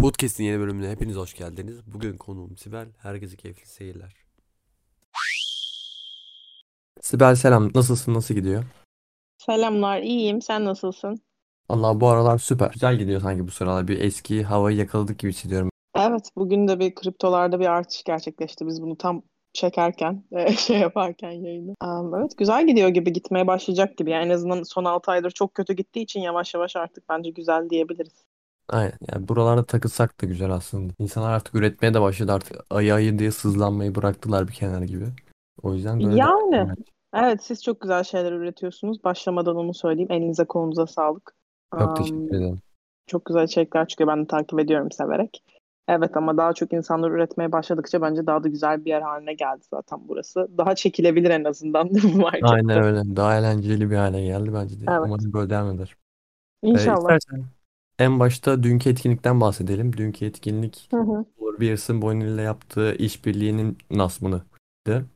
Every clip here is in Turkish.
Podcast'in yeni bölümüne hepiniz hoş geldiniz. Bugün konuğum Sibel. Herkese keyifli seyirler. Sibel selam. Nasılsın? Nasıl gidiyor? Selamlar, iyiyim. Sen nasılsın? Allah bu aralar süper. Güzel gidiyor sanki bu sıralar. Bir eski havayı yakaladık gibi hissediyorum. Evet, bugün de bir kriptolarda bir artış gerçekleşti. Biz bunu tam çekerken, e, şey yaparken yayını. Evet, güzel gidiyor gibi, gitmeye başlayacak gibi. Yani en azından son 6 aydır çok kötü gittiği için yavaş yavaş artık bence güzel diyebiliriz. Aynen. Yani buralarda takılsak da güzel aslında. İnsanlar artık üretmeye de başladı. Artık ayı ayı diye sızlanmayı bıraktılar bir kenar gibi. O yüzden böyle devam Yani, evet siz çok güzel şeyler üretiyorsunuz. Başlamadan onu söyleyeyim. Elinize kolunuza sağlık. Çok Am, teşekkür ederim. çok güzel içerikler çıkıyor. Ben de takip ediyorum severek. Evet ama daha çok insanlar üretmeye başladıkça bence daha da güzel bir yer haline geldi zaten burası. Daha çekilebilir en azından mi Aynen markette? öyle. Daha eğlenceli bir hale geldi bence de. Evet. Umarım böyle devam eder. Ee, İnşallah. istersen en başta dünkü etkinlikten bahsedelim. Dünkü etkinlik Hı hı. Uğur Boynil ile yaptığı işbirliğinin nasmını.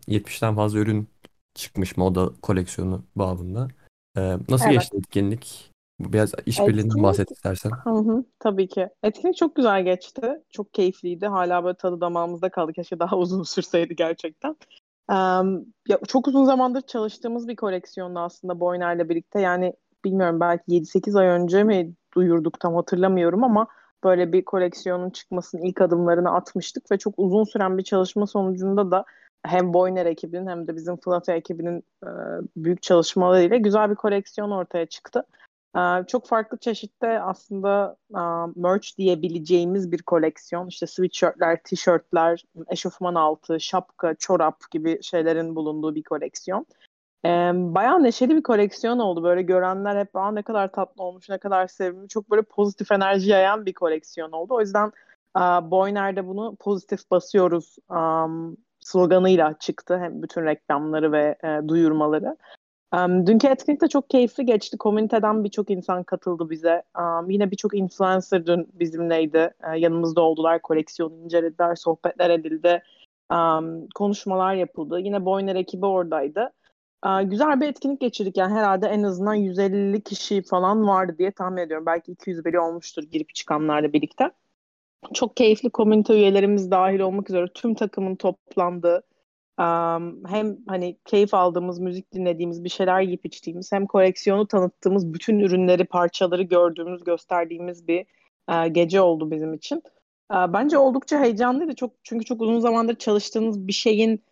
70'ten fazla ürün çıkmış moda koleksiyonu babında. Ee, nasıl Evet. geçti etkinlik? Biraz işbirliğinden Etkinlik bahset istersen. hı hı, tabii ki. Etkinlik çok güzel geçti. Çok keyifliydi. Hala böyle tadı damağımızda kaldı. Keşke daha uzun sürseydi gerçekten. Em, ya çok uzun zamandır çalıştığımız bir koleksiyondu aslında Boyner'le birlikte. Yani bilmiyorum belki 7-8 ay önce mi duyurduk tam hatırlamıyorum ama böyle bir koleksiyonun çıkmasının ilk adımlarını atmıştık ve çok uzun süren bir çalışma sonucunda da hem Boyner ekibinin hem de bizim Flutter ekibinin e, büyük çalışmalarıyla güzel bir koleksiyon ortaya çıktı. Ee, çok farklı çeşitte aslında e, merch diyebileceğimiz bir koleksiyon. İşte sweatshirtler, tişörtler, eşofman altı, şapka, çorap gibi şeylerin bulunduğu bir koleksiyon. Ee, bayağı neşeli bir koleksiyon oldu. Böyle görenler hep Aa, ne kadar tatlı olmuş, ne kadar sevimli. Çok böyle pozitif enerji yayan bir koleksiyon oldu. O yüzden e, Boyner'de bunu pozitif basıyoruz um, sloganıyla çıktı. Hem bütün reklamları ve e, duyurmaları. Um, dünkü etkinlik de çok keyifli geçti. Komüniteden birçok insan katıldı bize. Um, yine birçok influencer dün bizimleydi. Uh, yanımızda oldular, koleksiyonu incelediler, sohbetler edildi. Um, konuşmalar yapıldı. Yine Boyner ekibi oradaydı. Güzel bir etkinlik geçirdik. Yani herhalde en azından 150 kişi falan vardı diye tahmin ediyorum. Belki 200 biri olmuştur girip çıkanlarla birlikte. Çok keyifli komünite üyelerimiz dahil olmak üzere tüm takımın toplandığı, hem hani keyif aldığımız, müzik dinlediğimiz, bir şeyler yiyip içtiğimiz, hem koleksiyonu tanıttığımız, bütün ürünleri, parçaları gördüğümüz, gösterdiğimiz bir e, gece oldu bizim için. E, bence oldukça heyecanlıydı. Çok çünkü çok uzun zamandır çalıştığınız bir şeyin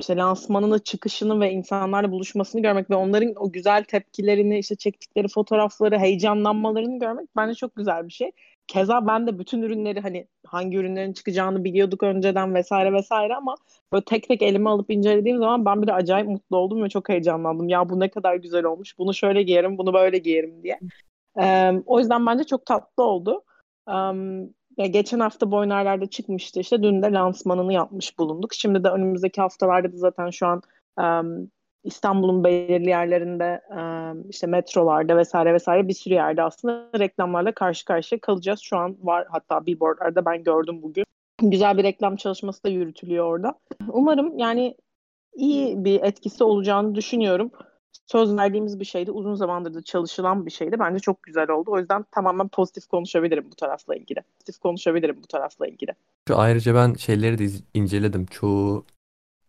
işte lansmanını, çıkışını ve insanlarla buluşmasını görmek ve onların o güzel tepkilerini, işte çektikleri fotoğrafları, heyecanlanmalarını görmek bence çok güzel bir şey. Keza ben de bütün ürünleri hani hangi ürünlerin çıkacağını biliyorduk önceden vesaire vesaire ama böyle tek tek elime alıp incelediğim zaman ben bir de acayip mutlu oldum ve çok heyecanlandım. Ya bu ne kadar güzel olmuş. Bunu şöyle giyerim, bunu böyle giyerim diye. Ee, o yüzden bence çok tatlı oldu. Em, ya geçen hafta Boyner'lerde çıkmıştı işte. Dün de lansmanını yapmış bulunduk. Şimdi de önümüzdeki haftalarda da zaten şu an em, İstanbul'un belirli yerlerinde em, işte metrolarda vesaire vesaire bir sürü yerde aslında reklamlarla karşı karşıya kalacağız. Şu an var hatta billboardlarda ben gördüm bugün. Güzel bir reklam çalışması da yürütülüyor orada. Umarım yani iyi bir etkisi olacağını düşünüyorum. Söz verdiğimiz bir şeydi. Uzun zamandır da çalışılan bir şeydi. Bence çok güzel oldu. O yüzden tamamen pozitif konuşabilirim bu tarafla ilgili. Pozitif konuşabilirim bu tarafla ilgili. Ayrıca ben şeyleri de inceledim. Çoğu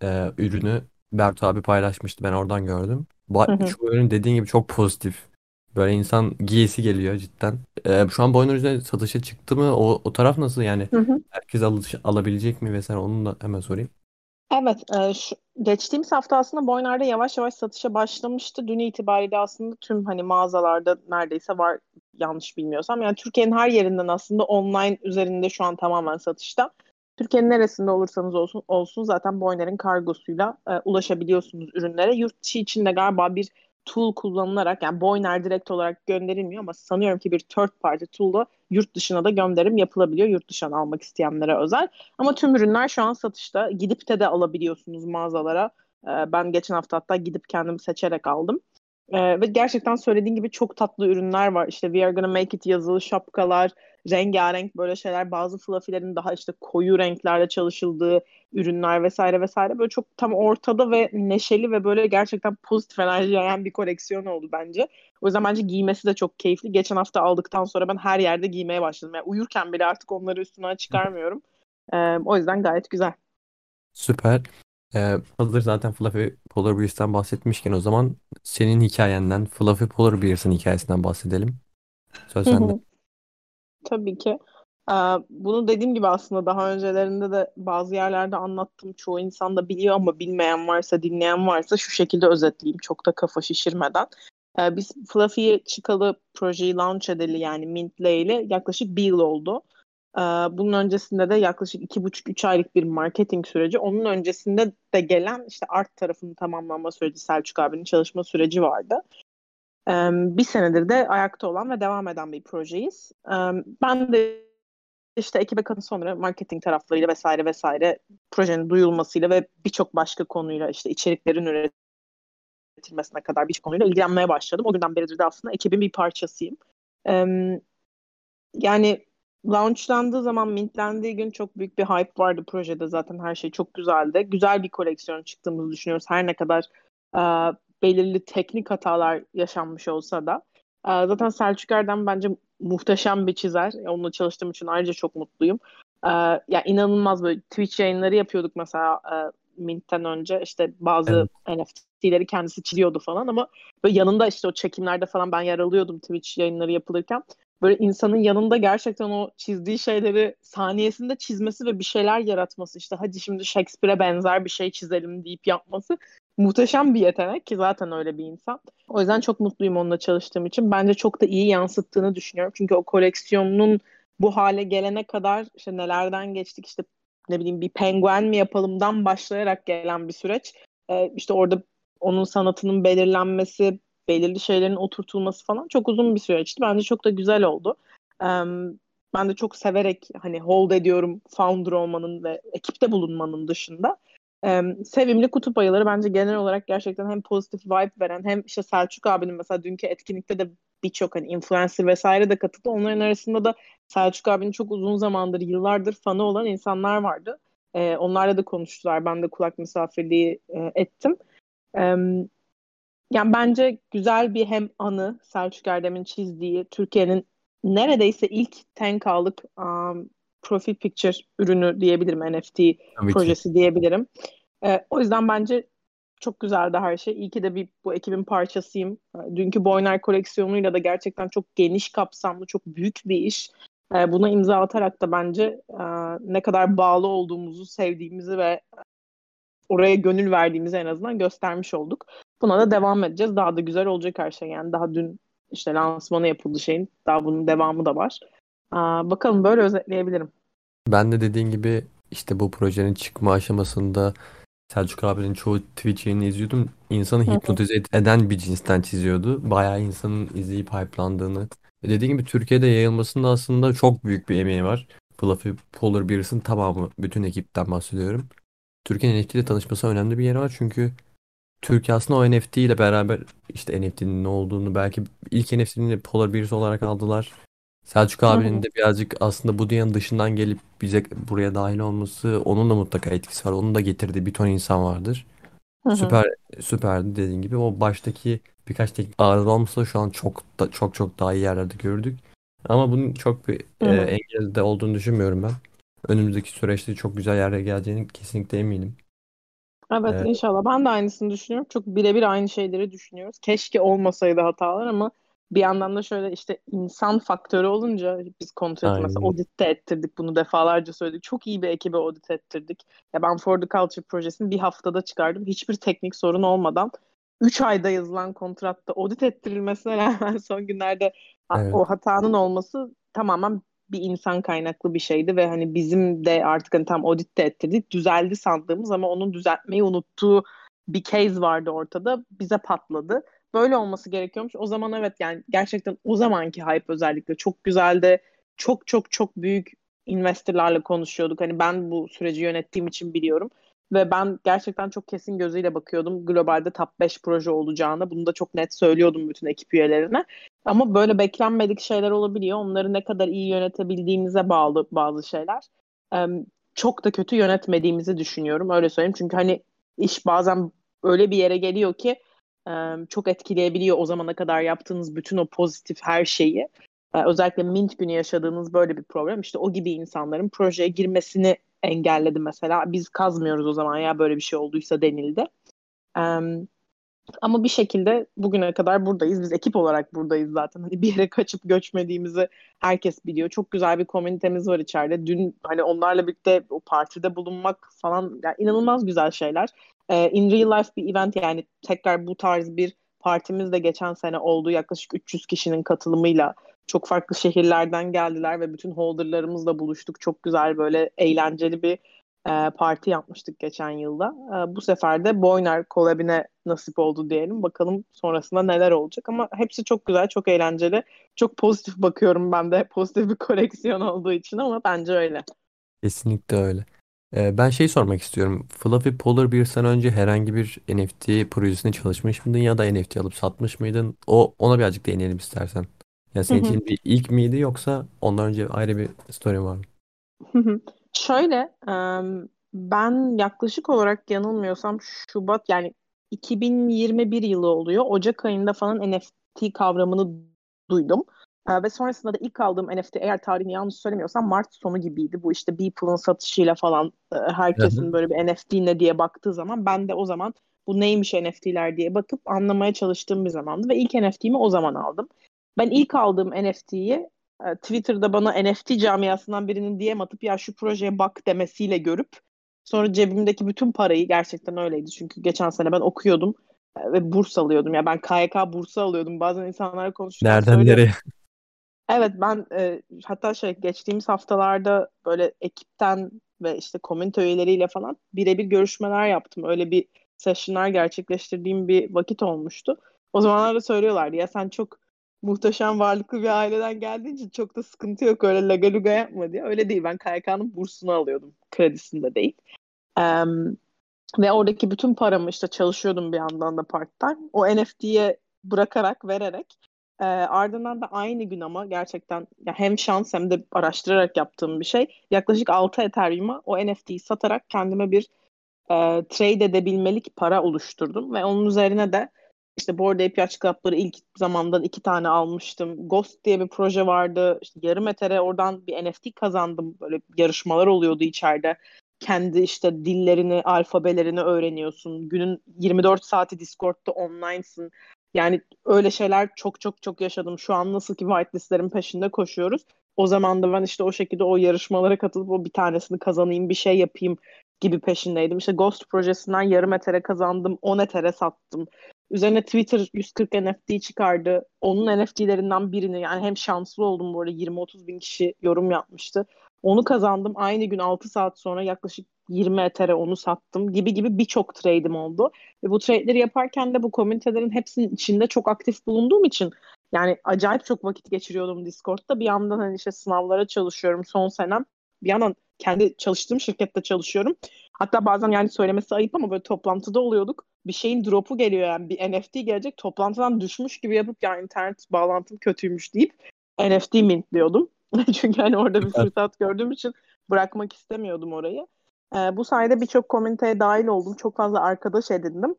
e, ürünü Bertu abi paylaşmıştı. Ben oradan gördüm. Ba hı. çoğu ürün dediğin gibi çok pozitif. Böyle insan giyesi geliyor cidden. E, şu an boyun ürünleri satışa çıktı mı? O, o taraf nasıl yani? Hı hı. Herkes alış- alabilecek mi vesaire onu da hemen sorayım. Evet, e, şu, geçtiğimiz hafta aslında Boyner'de yavaş yavaş satışa başlamıştı. Dün itibariyle aslında tüm hani mağazalarda neredeyse var yanlış bilmiyorsam. Yani Türkiye'nin her yerinden aslında online üzerinde şu an tamamen satışta. Türkiye'nin neresinde olursanız olsun olsun zaten Boyner'in kargosuyla e, ulaşabiliyorsunuz ürünlere. Yurt dışı için de galiba bir tool kullanılarak yani Boyner direkt olarak gönderilmiyor ama sanıyorum ki bir third party tool'la yurt dışına da gönderim yapılabiliyor. Yurt dışından almak isteyenlere özel. Ama tüm ürünler şu an satışta. Gidip de de alabiliyorsunuz mağazalara. Ee, ben geçen hafta hatta gidip kendim seçerek aldım. Ee, ve gerçekten söylediğin gibi çok tatlı ürünler var. İşte We Are Gonna Make It yazılı şapkalar, rengarenk böyle şeyler bazı fluffy'lerin daha işte koyu renklerle çalışıldığı ürünler vesaire vesaire böyle çok tam ortada ve neşeli ve böyle gerçekten pozitif enerji yayan bir koleksiyon oldu bence. O yüzden bence giymesi de çok keyifli. Geçen hafta aldıktan sonra ben her yerde giymeye başladım. Yani uyurken bile artık onları üstüne çıkarmıyorum. Ee, o yüzden gayet güzel. Süper. Ee, hazır zaten Fluffy Polar Bears'ten bahsetmişken o zaman senin hikayenden Fluffy Polar Bears'ın hikayesinden bahsedelim. Söz sende. Tabii ki. Ee, bunu dediğim gibi aslında daha öncelerinde de bazı yerlerde anlattım. Çoğu insan da biliyor ama bilmeyen varsa, dinleyen varsa şu şekilde özetleyeyim. Çok da kafa şişirmeden. Ee, biz Fluffy'ye çıkalı projeyi launch edeli yani Mint'le ile yaklaşık bir yıl oldu. Ee, bunun öncesinde de yaklaşık iki buçuk üç aylık bir marketing süreci. Onun öncesinde de gelen işte art tarafının tamamlanma süreci, Selçuk abinin çalışma süreci vardı. Bir senedir de ayakta olan ve devam eden bir projeyiz. Ben de işte ekibe katın sonra marketing taraflarıyla vesaire vesaire projenin duyulmasıyla ve birçok başka konuyla işte içeriklerin üretilmesine kadar birçok konuyla ilgilenmeye başladım. O günden beridir de aslında ekibin bir parçasıyım. yani launchlandığı zaman, mintlendiği gün çok büyük bir hype vardı projede zaten her şey çok güzeldi. Güzel bir koleksiyon çıktığımızı düşünüyoruz. Her ne kadar belirli teknik hatalar yaşanmış olsa da. E, zaten Selçuk Erdem bence muhteşem bir çizer. Onunla çalıştığım için ayrıca çok mutluyum. E, ya inanılmaz böyle Twitch yayınları yapıyorduk mesela e, Mint'ten önce. işte bazı evet. NFT'leri kendisi çiziyordu falan ama böyle yanında işte o çekimlerde falan ben yer alıyordum Twitch yayınları yapılırken böyle insanın yanında gerçekten o çizdiği şeyleri saniyesinde çizmesi ve bir şeyler yaratması işte hadi şimdi Shakespeare'e benzer bir şey çizelim deyip yapması muhteşem bir yetenek ki zaten öyle bir insan. O yüzden çok mutluyum onunla çalıştığım için. Bence çok da iyi yansıttığını düşünüyorum. Çünkü o koleksiyonun bu hale gelene kadar işte nelerden geçtik işte ne bileyim bir penguen mi yapalımdan başlayarak gelen bir süreç. Ee, işte orada onun sanatının belirlenmesi, belirli şeylerin oturtulması falan çok uzun bir süreçti. Bence çok da güzel oldu. Um, ben de çok severek hani hold ediyorum founder olmanın ve ekipte bulunmanın dışında. Sevimli kutup ayıları bence genel olarak gerçekten hem pozitif vibe veren hem işte Selçuk abinin mesela dünkü etkinlikte de birçok hani influencer vesaire de katıldı. Onların arasında da Selçuk abinin çok uzun zamandır, yıllardır fanı olan insanlar vardı. Ee, onlarla da konuştular. Ben de kulak misafirliği e, ettim. Um, yani bence güzel bir hem anı Selçuk Erdem'in çizdiği Türkiye'nin neredeyse ilk tenkalık um, profil picture ürünü diyebilirim NFT Tabii projesi ki. diyebilirim. Ee, o yüzden bence çok güzeldi her şey. İyi ki de bir bu ekibin parçasıyım. Dünkü Boyner koleksiyonuyla da gerçekten çok geniş kapsamlı, çok büyük bir iş. Ee, buna imza atarak da bence e, ne kadar bağlı olduğumuzu, sevdiğimizi ve oraya gönül verdiğimizi en azından göstermiş olduk. Buna da devam edeceğiz. Daha da güzel olacak her şey. Yani daha dün işte lansmanı yapıldı şeyin. Daha bunun devamı da var. Aa, bakalım böyle özetleyebilirim. Ben de dediğin gibi işte bu projenin çıkma aşamasında Selçuk abinin çoğu Twitch yayını izliyordum. İnsanı hipnotize eden bir cinsten çiziyordu. Bayağı insanın izleyip hype'landığını. Dediğim gibi Türkiye'de yayılmasında aslında çok büyük bir emeği var. Fluffy Polar Bears'ın tamamı, bütün ekipten bahsediyorum. Türkiye'nin NFT ile tanışması önemli bir yeri var çünkü Türkiye aslında o NFT ile beraber işte NFT'nin ne olduğunu belki ilk NFT'ni Polar Bears olarak aldılar. Selçuk abinin de birazcık aslında bu dünyanın dışından gelip bize buraya dahil olması onun da mutlaka etkisi var. Onun da getirdiği bir ton insan vardır. Süper süperdi dediğin gibi. O baştaki birkaç teknik arıza olmasa şu an çok da, çok çok daha iyi yerlerde gördük. Ama bunun çok bir e, engel de olduğunu düşünmüyorum ben. Önümüzdeki süreçte çok güzel yerlere geleceğini kesinlikle eminim. Evet Evet. inşallah. Ben de aynısını düşünüyorum. Çok birebir aynı şeyleri düşünüyoruz. Keşke olmasaydı hatalar ama bir yandan da şöyle işte insan faktörü olunca biz kontrol mesela Aynen. audit de ettirdik bunu defalarca söyledik. Çok iyi bir ekibe audit ettirdik. Ya ben For the Culture projesini bir haftada çıkardım. Hiçbir teknik sorun olmadan 3 ayda yazılan kontratta audit ettirilmesine rağmen son günlerde Evet. o hatanın olması tamamen bir insan kaynaklı bir şeydi ve hani bizim de artık hani tam audit de ettirdik düzeldi sandığımız ama onun düzeltmeyi unuttuğu bir case vardı ortada bize patladı. Böyle olması gerekiyormuş. O zaman evet yani gerçekten o zamanki hype özellikle çok güzeldi. Çok çok çok büyük investorlarla konuşuyorduk. Hani ben bu süreci yönettiğim için biliyorum. Ve ben gerçekten çok kesin gözüyle bakıyordum globalde top 5 proje olacağını. Bunu da çok net söylüyordum bütün ekip üyelerine. Ama böyle beklenmedik şeyler olabiliyor. Onları ne kadar iyi yönetebildiğimize bağlı bazı şeyler. Çok da kötü yönetmediğimizi düşünüyorum. Öyle söyleyeyim. Çünkü hani iş bazen öyle bir yere geliyor ki çok etkileyebiliyor o zamana kadar yaptığınız bütün o pozitif her şeyi. Özellikle Mint günü yaşadığınız böyle bir problem. İşte o gibi insanların projeye girmesini engelledi mesela. Biz kazmıyoruz o zaman ya böyle bir şey olduysa denildi. Ama bir şekilde bugüne kadar buradayız. Biz ekip olarak buradayız zaten. Hani bir yere kaçıp göçmediğimizi herkes biliyor. Çok güzel bir komünitemiz var içeride. Dün hani onlarla birlikte o partide bulunmak falan yani inanılmaz güzel şeyler. Ee, in real life bir event yani tekrar bu tarz bir partimiz de geçen sene oldu. Yaklaşık 300 kişinin katılımıyla çok farklı şehirlerden geldiler ve bütün holderlarımızla buluştuk. Çok güzel böyle eğlenceli bir e, parti yapmıştık geçen yılda. E, bu sefer de Boyner Collab'ine nasip oldu diyelim. Bakalım sonrasında neler olacak ama hepsi çok güzel, çok eğlenceli. Çok pozitif bakıyorum ben de. Pozitif bir koleksiyon olduğu için ama bence öyle. Kesinlikle öyle. Ee, ben şey sormak istiyorum. Fluffy Polar bir sene önce herhangi bir NFT projesine çalışmış mıydın ya da NFT alıp satmış mıydın? O ona birazcık değinelim istersen. Ya senin için bir ilk miydi yoksa ondan önce ayrı bir story var mı? Şöyle, ben yaklaşık olarak yanılmıyorsam Şubat yani 2021 yılı oluyor. Ocak ayında falan NFT kavramını duydum. Ve sonrasında da ilk aldığım NFT eğer tarihini yanlış söylemiyorsam Mart sonu gibiydi. Bu işte Beeple'ın satışıyla falan herkesin böyle bir NFT ne diye baktığı zaman ben de o zaman bu neymiş NFT'ler diye bakıp anlamaya çalıştığım bir zamandı ve ilk NFT'mi o zaman aldım. Ben ilk aldığım NFT'yi e, Twitter'da bana NFT camiasından birinin DM atıp ya şu projeye bak demesiyle görüp sonra cebimdeki bütün parayı gerçekten öyleydi. Çünkü geçen sene ben okuyordum e, ve burs alıyordum. Ya ben KYK bursu alıyordum. Bazen insanlarla konuşurken Nereden nereye? Evet ben e, hatta şey geçtiğimiz haftalarda böyle ekipten ve işte komünite üyeleriyle falan birebir görüşmeler yaptım. Öyle bir sessionlar gerçekleştirdiğim bir vakit olmuştu. O zamanlarda söylüyorlardı ya sen çok muhteşem varlıklı bir aileden geldiğin için çok da sıkıntı yok öyle lagaluga yapma diye. Öyle değil ben KYK'nın bursunu alıyordum kredisinde değil. Um, ve oradaki bütün paramı işte çalışıyordum bir yandan da part-time. O NFT'ye bırakarak, vererek e, ardından da aynı gün ama gerçekten ya hem şans hem de araştırarak yaptığım bir şey. Yaklaşık 6 Ethereum'a o NFT'yi satarak kendime bir e, trade edebilmelik para oluşturdum. Ve onun üzerine de işte Bored Ape Yacht Club'ları ilk zamandan iki tane almıştım. Ghost diye bir proje vardı. İşte yarım etere oradan bir NFT kazandım. Böyle yarışmalar oluyordu içeride. Kendi işte dillerini, alfabelerini öğreniyorsun. Günün 24 saati Discord'da online'sın. Yani öyle şeyler çok çok çok yaşadım. Şu an nasıl ki whitelistlerin peşinde koşuyoruz. O zaman da ben işte o şekilde o yarışmalara katılıp o bir tanesini kazanayım, bir şey yapayım gibi peşindeydim. İşte Ghost projesinden yarım etere kazandım, 10 etere sattım. Üzerine Twitter 140 NFT çıkardı. Onun NFT'lerinden birini yani hem şanslı oldum bu arada 20-30 bin kişi yorum yapmıştı. Onu kazandım. Aynı gün 6 saat sonra yaklaşık 20 etere onu sattım gibi gibi birçok trade'im oldu. Ve bu trade'leri yaparken de bu komünitelerin hepsinin içinde çok aktif bulunduğum için yani acayip çok vakit geçiriyordum Discord'da. Bir yandan hani işte sınavlara çalışıyorum son senem. Bir yandan kendi çalıştığım şirkette çalışıyorum. Hatta bazen yani söylemesi ayıp ama böyle toplantıda oluyorduk. Bir şeyin drop'u geliyor yani bir NFT gelecek toplantıdan düşmüş gibi yapıp ya internet bağlantım kötüymüş deyip NFT mintliyordum. Çünkü hani orada bir fırsat gördüğüm için bırakmak istemiyordum orayı. Ee, bu sayede birçok komüniteye dahil oldum. Çok fazla arkadaş edindim.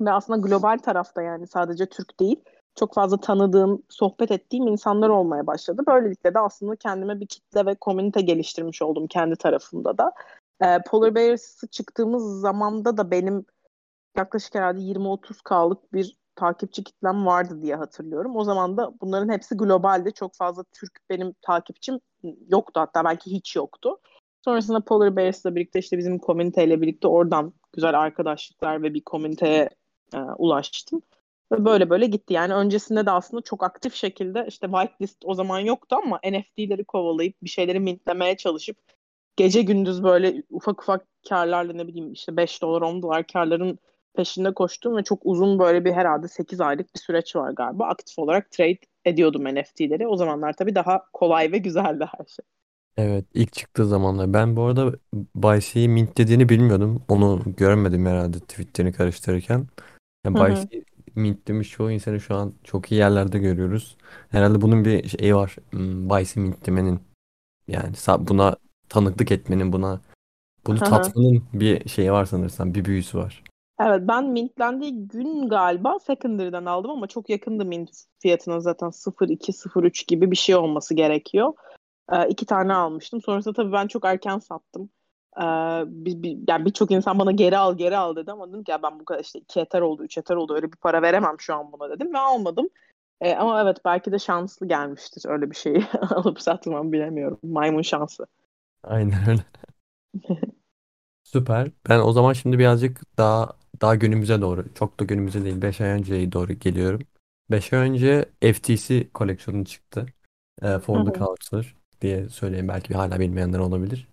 Ve aslında global tarafta yani sadece Türk değil çok fazla tanıdığım, sohbet ettiğim insanlar olmaya başladı. Böylelikle de aslında kendime bir kitle ve komünite geliştirmiş oldum kendi tarafımda da. E, Polar Bears'ı çıktığımız zamanda da benim yaklaşık herhalde 20-30K'lık bir takipçi kitlem vardı diye hatırlıyorum. O zaman da bunların hepsi globalde. Çok fazla Türk benim takipçim yoktu hatta belki hiç yoktu. Sonrasında Polar Bears'la birlikte işte bizim komüniteyle birlikte oradan güzel arkadaşlıklar ve bir komüniteye e, ulaştım. Ve böyle böyle gitti. Yani öncesinde de aslında çok aktif şekilde işte whitelist o zaman yoktu ama NFT'leri kovalayıp bir şeyleri mintlemeye çalışıp gece gündüz böyle ufak ufak karlarla ne bileyim işte 5 dolar 10 dolar karların peşinde koştum ve çok uzun böyle bir herhalde 8 aylık bir süreç var galiba. Aktif olarak trade ediyordum NFT'leri. O zamanlar tabii daha kolay ve güzeldi her şey. Evet ilk çıktığı zamanlar. Ben bu arada Baysi'yi mint dediğini bilmiyordum. Onu görmedim herhalde Twitter'ini karıştırırken. Yani Baysi Mint demiş çoğu insanı şu an çok iyi yerlerde görüyoruz. Herhalde bunun bir şeyi var. Hmm, Vice'i mint demenin. Yani sa- buna tanıklık etmenin, buna bunu Hı hı. tatmanın bir şeyi var sanırsam. Bir büyüsü var. Evet ben mintlendiği gün galiba secondary'den aldım ama çok yakındı mint fiyatına zaten 0.2 0.3 gibi bir şey olması gerekiyor. Ee, iki tane almıştım. Sonrasında tabii ben çok erken sattım. Ee, bir, bir- yani birçok insan bana geri al geri al dedi ama dedim ki ya ben bu kadar işte iki yeter oldu üç yeter oldu öyle bir para veremem şu an buna dedim ve almadım. Ee, ama evet belki de şanslı gelmiştir öyle bir şeyi alıp satmam bilemiyorum. Maymun şansı. Aynen öyle. Süper. Ben o zaman şimdi birazcık daha daha günümüze doğru, çok da günümüze değil, 5 ay önceye doğru geliyorum. 5 ay önce FTC koleksiyonu çıktı. E, For the. Culture diye söyleyeyim. Belki hala bilmeyenler olabilir.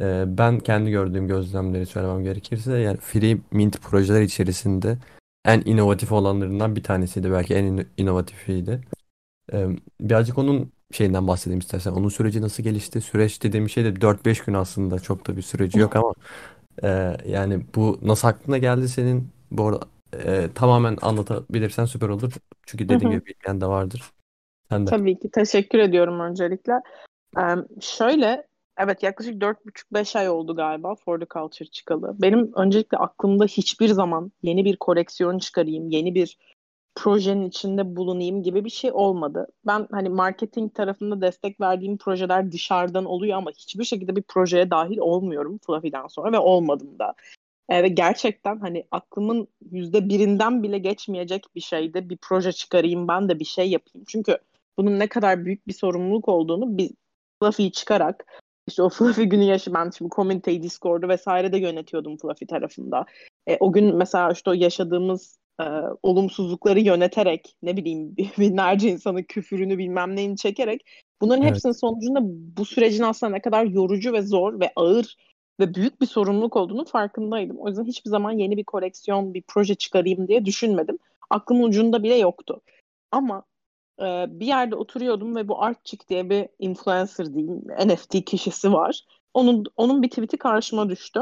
E, ben kendi gördüğüm gözlemleri söylemem gerekirse yani Free Mint projeler içerisinde en inovatif olanlarından bir tanesiydi. Belki en in- inovatifiydi. E, birazcık onun şeyinden bahsedeyim istersen. Onun süreci nasıl gelişti? Süreç dediğim şey de 4-5 gün aslında. Çok da bir süreci yok ama ee, yani bu nasıl aklına geldi senin? Bu arada e, tamamen anlatabilirsen süper olur. Çünkü Hı dediğim hı. gibi bilmeyen de vardır. Sen de. Tabii ki teşekkür ediyorum öncelikle. Ee, şöyle, evet yaklaşık dört buçuk beş ay oldu galiba For the Culture çıkalı. Benim öncelikle aklımda hiçbir zaman yeni bir koleksiyon çıkarayım, yeni bir projenin içinde bulunayım gibi bir şey olmadı. Ben hani marketing tarafında destek verdiğim projeler dışarıdan oluyor ama hiçbir şekilde bir projeye dahil olmuyorum Fluffy'den sonra ve olmadım da. E, gerçekten hani aklımın yüzde birinden bile geçmeyecek bir şeyde bir proje çıkarayım ben de bir şey yapayım. Çünkü bunun ne kadar büyük bir sorumluluk olduğunu bir Fluffy'yi çıkarak işte o Fluffy günü yaşı ben şimdi komüniteyi Discord'u vesaire de yönetiyordum Fluffy tarafında. E, o gün mesela işte o yaşadığımız e, olumsuzlukları yöneterek ne bileyim binlerce insanın küfürünü bilmem neyini çekerek bunların Evet. hepsinin sonucunda bu sürecin aslında ne kadar yorucu ve zor ve ağır ve büyük bir sorumluluk olduğunu farkındaydım. O yüzden hiçbir zaman yeni bir koleksiyon, bir proje çıkarayım diye düşünmedim. Aklımın ucunda bile yoktu. Ama e, bir yerde oturuyordum ve bu Artçik diye bir influencer diyeyim, NFT kişisi var. Onun onun bir tweet'i karşıma düştü.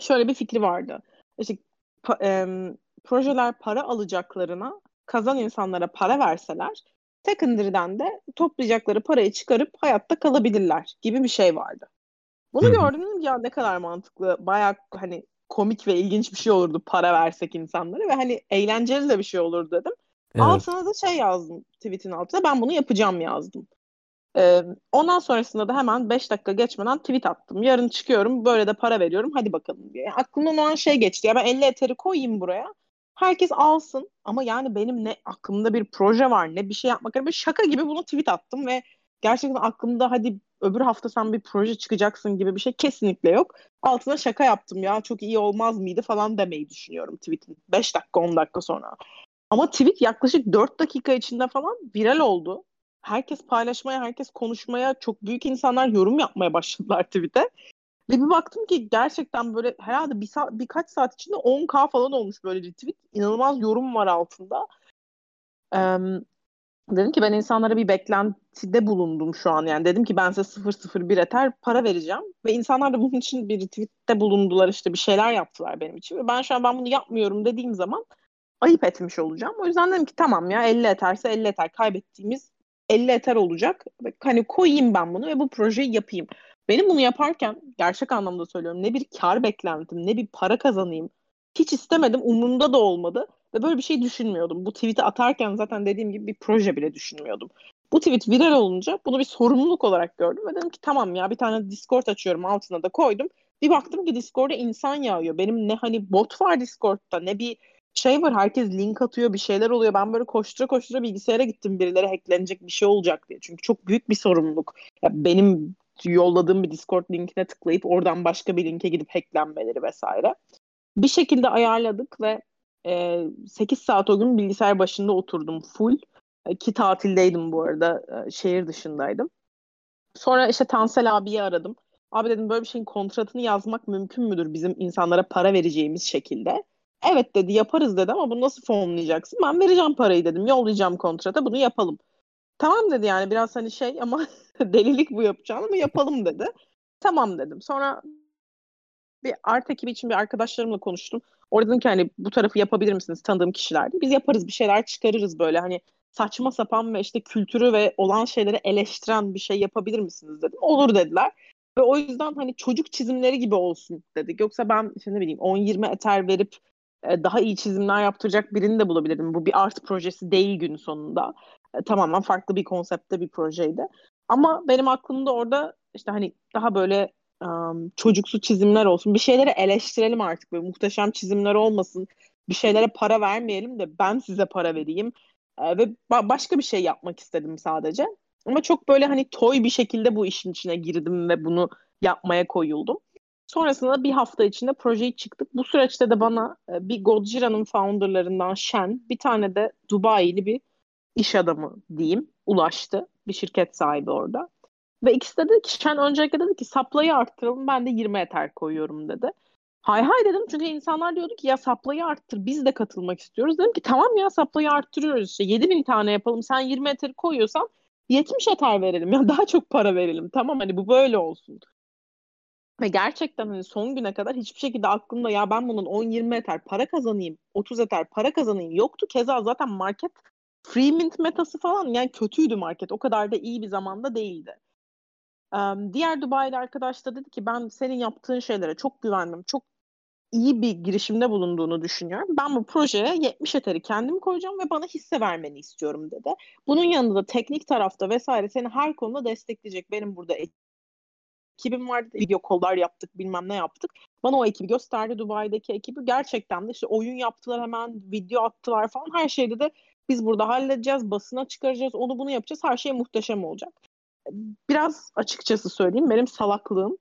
Şöyle bir fikri vardı. İşte pa- em, projeler para alacaklarına kazan insanlara para verseler secondary'den de toplayacakları parayı çıkarıp hayatta kalabilirler gibi bir şey vardı. Bunu gördüm dedim ya ne kadar mantıklı. Bayağı hani komik ve ilginç bir şey olurdu para versek insanlara ve hani eğlenceli de bir şey olur dedim. Evet. Altına da şey yazdım tweetin altına ben bunu yapacağım yazdım. Ee, ondan sonrasında da hemen 5 dakika geçmeden tweet attım. Yarın çıkıyorum böyle de para veriyorum hadi bakalım diye. Aklımdan o an şey geçti ya ben 50 eteri koyayım buraya. Herkes alsın ama yani benim ne aklımda bir proje var ne bir şey yapmak. Yani şaka gibi bunu tweet attım ve gerçekten aklımda hadi öbür hafta sen bir proje çıkacaksın gibi bir şey kesinlikle yok. Altına şaka yaptım ya çok iyi olmaz mıydı falan demeyi düşünüyorum tweetin 5 dakika 10 dakika sonra. Ama tweet yaklaşık 4 dakika içinde falan viral oldu. Herkes paylaşmaya, herkes konuşmaya, çok büyük insanlar yorum yapmaya başladılar tweet'e. Ve bir baktım ki gerçekten böyle herhalde bir saat, birkaç saat içinde 10K falan olmuş böyle retweet. İnanılmaz yorum var altında. Ee, dedim ki ben insanlara bir beklentide bulundum şu an. Yani dedim ki ben size 001 eter para vereceğim. Ve insanlar da bunun için bir retweette bulundular işte bir şeyler yaptılar benim için. Ve ben şu an ben bunu yapmıyorum dediğim zaman ayıp etmiş olacağım. O yüzden dedim ki tamam ya 50 eterse 50 eter kaybettiğimiz 50 eter olacak. Hani koyayım ben bunu ve bu projeyi yapayım. Benim bunu yaparken gerçek anlamda söylüyorum ne bir kar beklentim ne bir para kazanayım. Hiç istemedim umurumda da olmadı ve böyle bir şey düşünmüyordum. Bu tweet'i atarken zaten dediğim gibi bir proje bile düşünmüyordum. Bu tweet viral olunca bunu bir sorumluluk olarak gördüm ve dedim ki tamam ya bir tane Discord açıyorum altına da koydum. Bir baktım ki Discord'a insan yağıyor. Benim ne hani bot var Discord'da ne bir şey var herkes link atıyor bir şeyler oluyor. Ben böyle koştura koştura bilgisayara gittim birileri hacklenecek bir şey olacak diye. Çünkü çok büyük bir sorumluluk. Ya benim yolladığım bir Discord linkine tıklayıp oradan başka bir linke gidip hacklenmeleri vesaire. Bir şekilde ayarladık ve e, 8 saat o gün bilgisayar başında oturdum full. E, ki tatildeydim bu arada. E, şehir dışındaydım. Sonra işte Tansel abiyi aradım. Abi dedim böyle bir şeyin kontratını yazmak mümkün müdür bizim insanlara para vereceğimiz şekilde? Evet dedi yaparız dedi ama bunu nasıl fonlayacaksın? Ben vereceğim parayı dedim. Yollayacağım kontrata bunu yapalım. Tamam dedi yani biraz hani şey ama delilik bu yapacağın ama yapalım dedi. Tamam dedim. Sonra bir art ekibi için bir arkadaşlarımla konuştum. Orada dedim ki hani bu tarafı yapabilir misiniz tanıdığım kişilerdi. Biz yaparız bir şeyler çıkarırız böyle hani saçma sapan ve işte kültürü ve olan şeyleri eleştiren bir şey yapabilir misiniz dedim. Olur dediler. Ve o yüzden hani çocuk çizimleri gibi olsun dedik. Yoksa ben işte ne bileyim 10-20 eter verip daha iyi çizimler yaptıracak birini de bulabilirdim. Bu bir art projesi değil gün sonunda. E, tamamen farklı bir konseptte bir projeydi. Ama benim aklımda orada işte hani daha böyle um, çocuksu çizimler olsun. Bir şeyleri eleştirelim artık. Böyle muhteşem çizimler olmasın. Bir şeylere para vermeyelim de ben size para vereyim. E, ve ba- başka bir şey yapmak istedim sadece. Ama çok böyle hani toy bir şekilde bu işin içine girdim ve bunu yapmaya koyuldum. Sonrasında bir hafta içinde projeyi çıktık. Bu süreçte de bana e, bir Godzilla'nın founderlarından Shen, bir tane de Dubai'li bir iş adamı diyeyim ulaştı. Bir şirket sahibi orada. Ve ikisi de dedi ki Shen öncelikle dedi ki saplayı arttıralım ben de 20 eter koyuyorum dedi. Hay hay dedim çünkü insanlar diyordu ki ya saplayı arttır biz de katılmak istiyoruz. Dedim ki tamam ya saplayı arttırıyoruz işte 7000 tane yapalım sen 20 eteri koyuyorsan 70 eter verelim ya daha çok para verelim tamam hani bu böyle olsun. Ve gerçekten hani son güne kadar hiçbir şekilde aklımda ya ben bunun 10-20 eter para kazanayım, 30 eter para kazanayım yoktu. Keza zaten market free mint metası falan yani kötüydü market. O kadar da iyi bir zamanda değildi. Um, diğer Dubai'li arkadaş da dedi ki ben senin yaptığın şeylere çok güvendim. Çok iyi bir girişimde bulunduğunu düşünüyorum. Ben bu projeye 70 eteri kendim koyacağım ve bana hisse vermeni istiyorum dedi. Bunun yanında da teknik tarafta vesaire seni her konuda destekleyecek. Benim burada ekibim vardı. Video kollar yaptık bilmem ne yaptık. Bana o ekibi gösterdi Dubai'deki ekibi. Gerçekten de işte oyun yaptılar hemen video attılar falan. Her şeyde de biz burada halledeceğiz. Basına çıkaracağız. Onu bunu yapacağız. Her şey muhteşem olacak. Biraz açıkçası söyleyeyim benim salaklığım.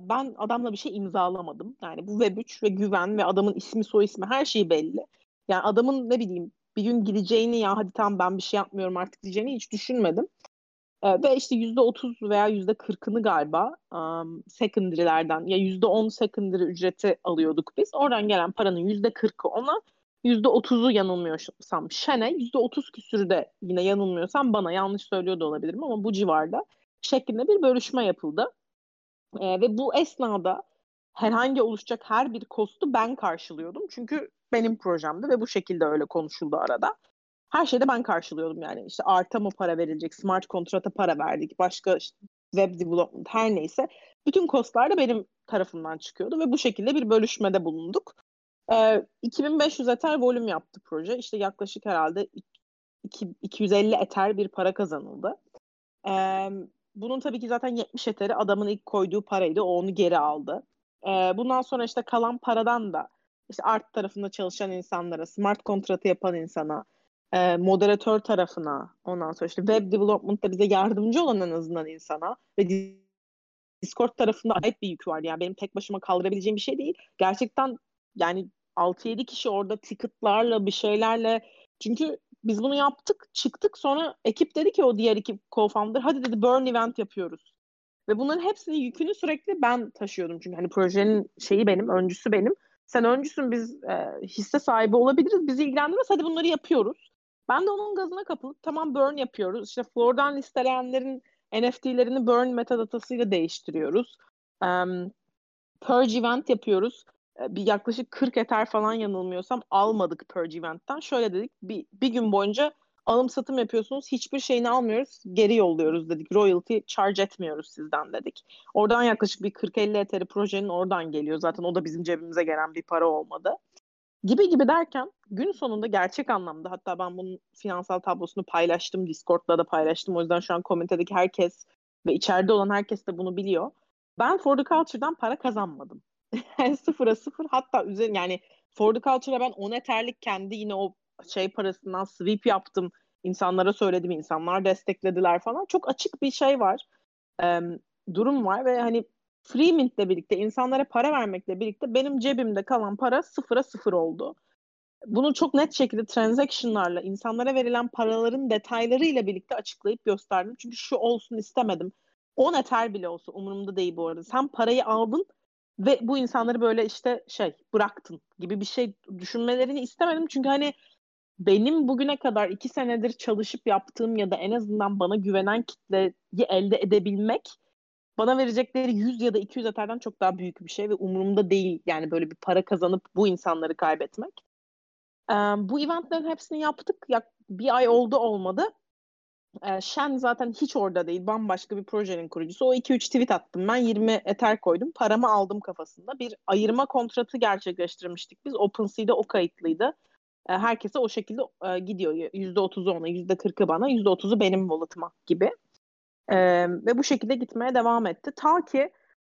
Ben adamla bir şey imzalamadım. Yani bu Web3 ve güven ve adamın ismi soy ismi her şeyi belli. Yani adamın ne bileyim bir gün gideceğini ya hadi tamam ben bir şey yapmıyorum artık diyeceğini hiç düşünmedim. E, ve işte yüzde otuz veya yüzde kırkını galiba um, secondary'lerden ya yüzde on secondary ücreti alıyorduk biz. Oradan gelen paranın yüzde kırkı ona yüzde otuzu yanılmıyorsam Şen'e yüzde otuz küsürü de yine yanılmıyorsam bana yanlış söylüyor da olabilirim ama bu civarda şeklinde bir bölüşme yapıldı. E, ve bu esnada herhangi oluşacak her bir kostu ben karşılıyordum. Çünkü benim projemdi ve bu şekilde öyle konuşuldu arada. Her şeyde ben karşılıyordum yani. İşte arta mı para verilecek, smart kontrata para verdik, başka işte web development her neyse. Bütün kostlar da benim tarafımdan çıkıyordu ve bu şekilde bir bölüşmede bulunduk. Ee, 2500 eter volüm yaptı proje. İşte yaklaşık herhalde 2, 250 eter bir para kazanıldı. Ee, bunun tabii ki zaten 70 eteri adamın ilk koyduğu paraydı. O onu geri aldı. Ee, bundan sonra işte kalan paradan da işte art tarafında çalışan insanlara, smart kontratı yapan insana, e, moderatör tarafına ondan sonra işte web development'ta bize yardımcı olan en azından insana ve Discord tarafında ait bir yük var. Yani benim tek başıma kaldırabileceğim bir şey değil. Gerçekten yani 6-7 kişi orada ticketlarla bir şeylerle çünkü biz bunu yaptık çıktık sonra ekip dedi ki o diğer ekip co-founder hadi dedi burn event yapıyoruz. Ve bunların hepsinin yükünü sürekli ben taşıyordum. Çünkü hani projenin şeyi benim, öncüsü benim. Sen öncüsün biz e, hisse sahibi olabiliriz. Bizi ilgilendirmez. Hadi bunları yapıyoruz. Ben de onun gazına kapılıp tamam burn yapıyoruz. İşte Floor'dan listeleyenlerin NFT'lerini burn metadatasıyla değiştiriyoruz. Um, purge event yapıyoruz. Bir yaklaşık 40 eter falan yanılmıyorsam almadık Purge Event'ten. Şöyle dedik bir, bir gün boyunca alım satım yapıyorsunuz hiçbir şeyini almıyoruz geri yolluyoruz dedik. Royalty charge etmiyoruz sizden dedik. Oradan yaklaşık bir 40-50 eteri projenin oradan geliyor. Zaten o da bizim cebimize gelen bir para olmadı gibi gibi derken gün sonunda gerçek anlamda hatta ben bunun finansal tablosunu paylaştım Discord'da da paylaştım o yüzden şu an komitedeki herkes ve içeride olan herkes de bunu biliyor. Ben For the Culture'dan para kazanmadım. sıfıra sıfır hatta üzerine yani For the Culture'a ben 10 eterlik kendi yine o şey parasından sweep yaptım. insanlara söyledim insanlar desteklediler falan. Çok açık bir şey var. Ee, durum var ve hani free mintle birlikte insanlara para vermekle birlikte benim cebimde kalan para sıfıra sıfır oldu. Bunu çok net şekilde transactionlarla insanlara verilen paraların detaylarıyla birlikte açıklayıp gösterdim. Çünkü şu olsun istemedim. 10 eter bile olsa umurumda değil bu arada. Sen parayı aldın ve bu insanları böyle işte şey bıraktın gibi bir şey düşünmelerini istemedim. Çünkü hani benim bugüne kadar iki senedir çalışıp yaptığım ya da en azından bana güvenen kitleyi elde edebilmek bana verecekleri 100 ya da 200 eterden çok daha büyük bir şey ve umurumda değil yani böyle bir para kazanıp bu insanları kaybetmek. Ee, bu eventlerin hepsini yaptık. Ya, bir ay oldu olmadı. Ee, Shen zaten hiç orada değil. Bambaşka bir projenin kurucusu. O 2-3 tweet attım. Ben 20 Ether koydum. Paramı aldım kafasında. Bir ayırma kontratı gerçekleştirmiştik biz. OpenSea'de o kayıtlıydı. Ee, herkese o şekilde e, gidiyor. %30'u ona, %40'ı bana, %30'u benim wallet'ıma gibi. Ee, ve bu şekilde gitmeye devam etti. Ta ki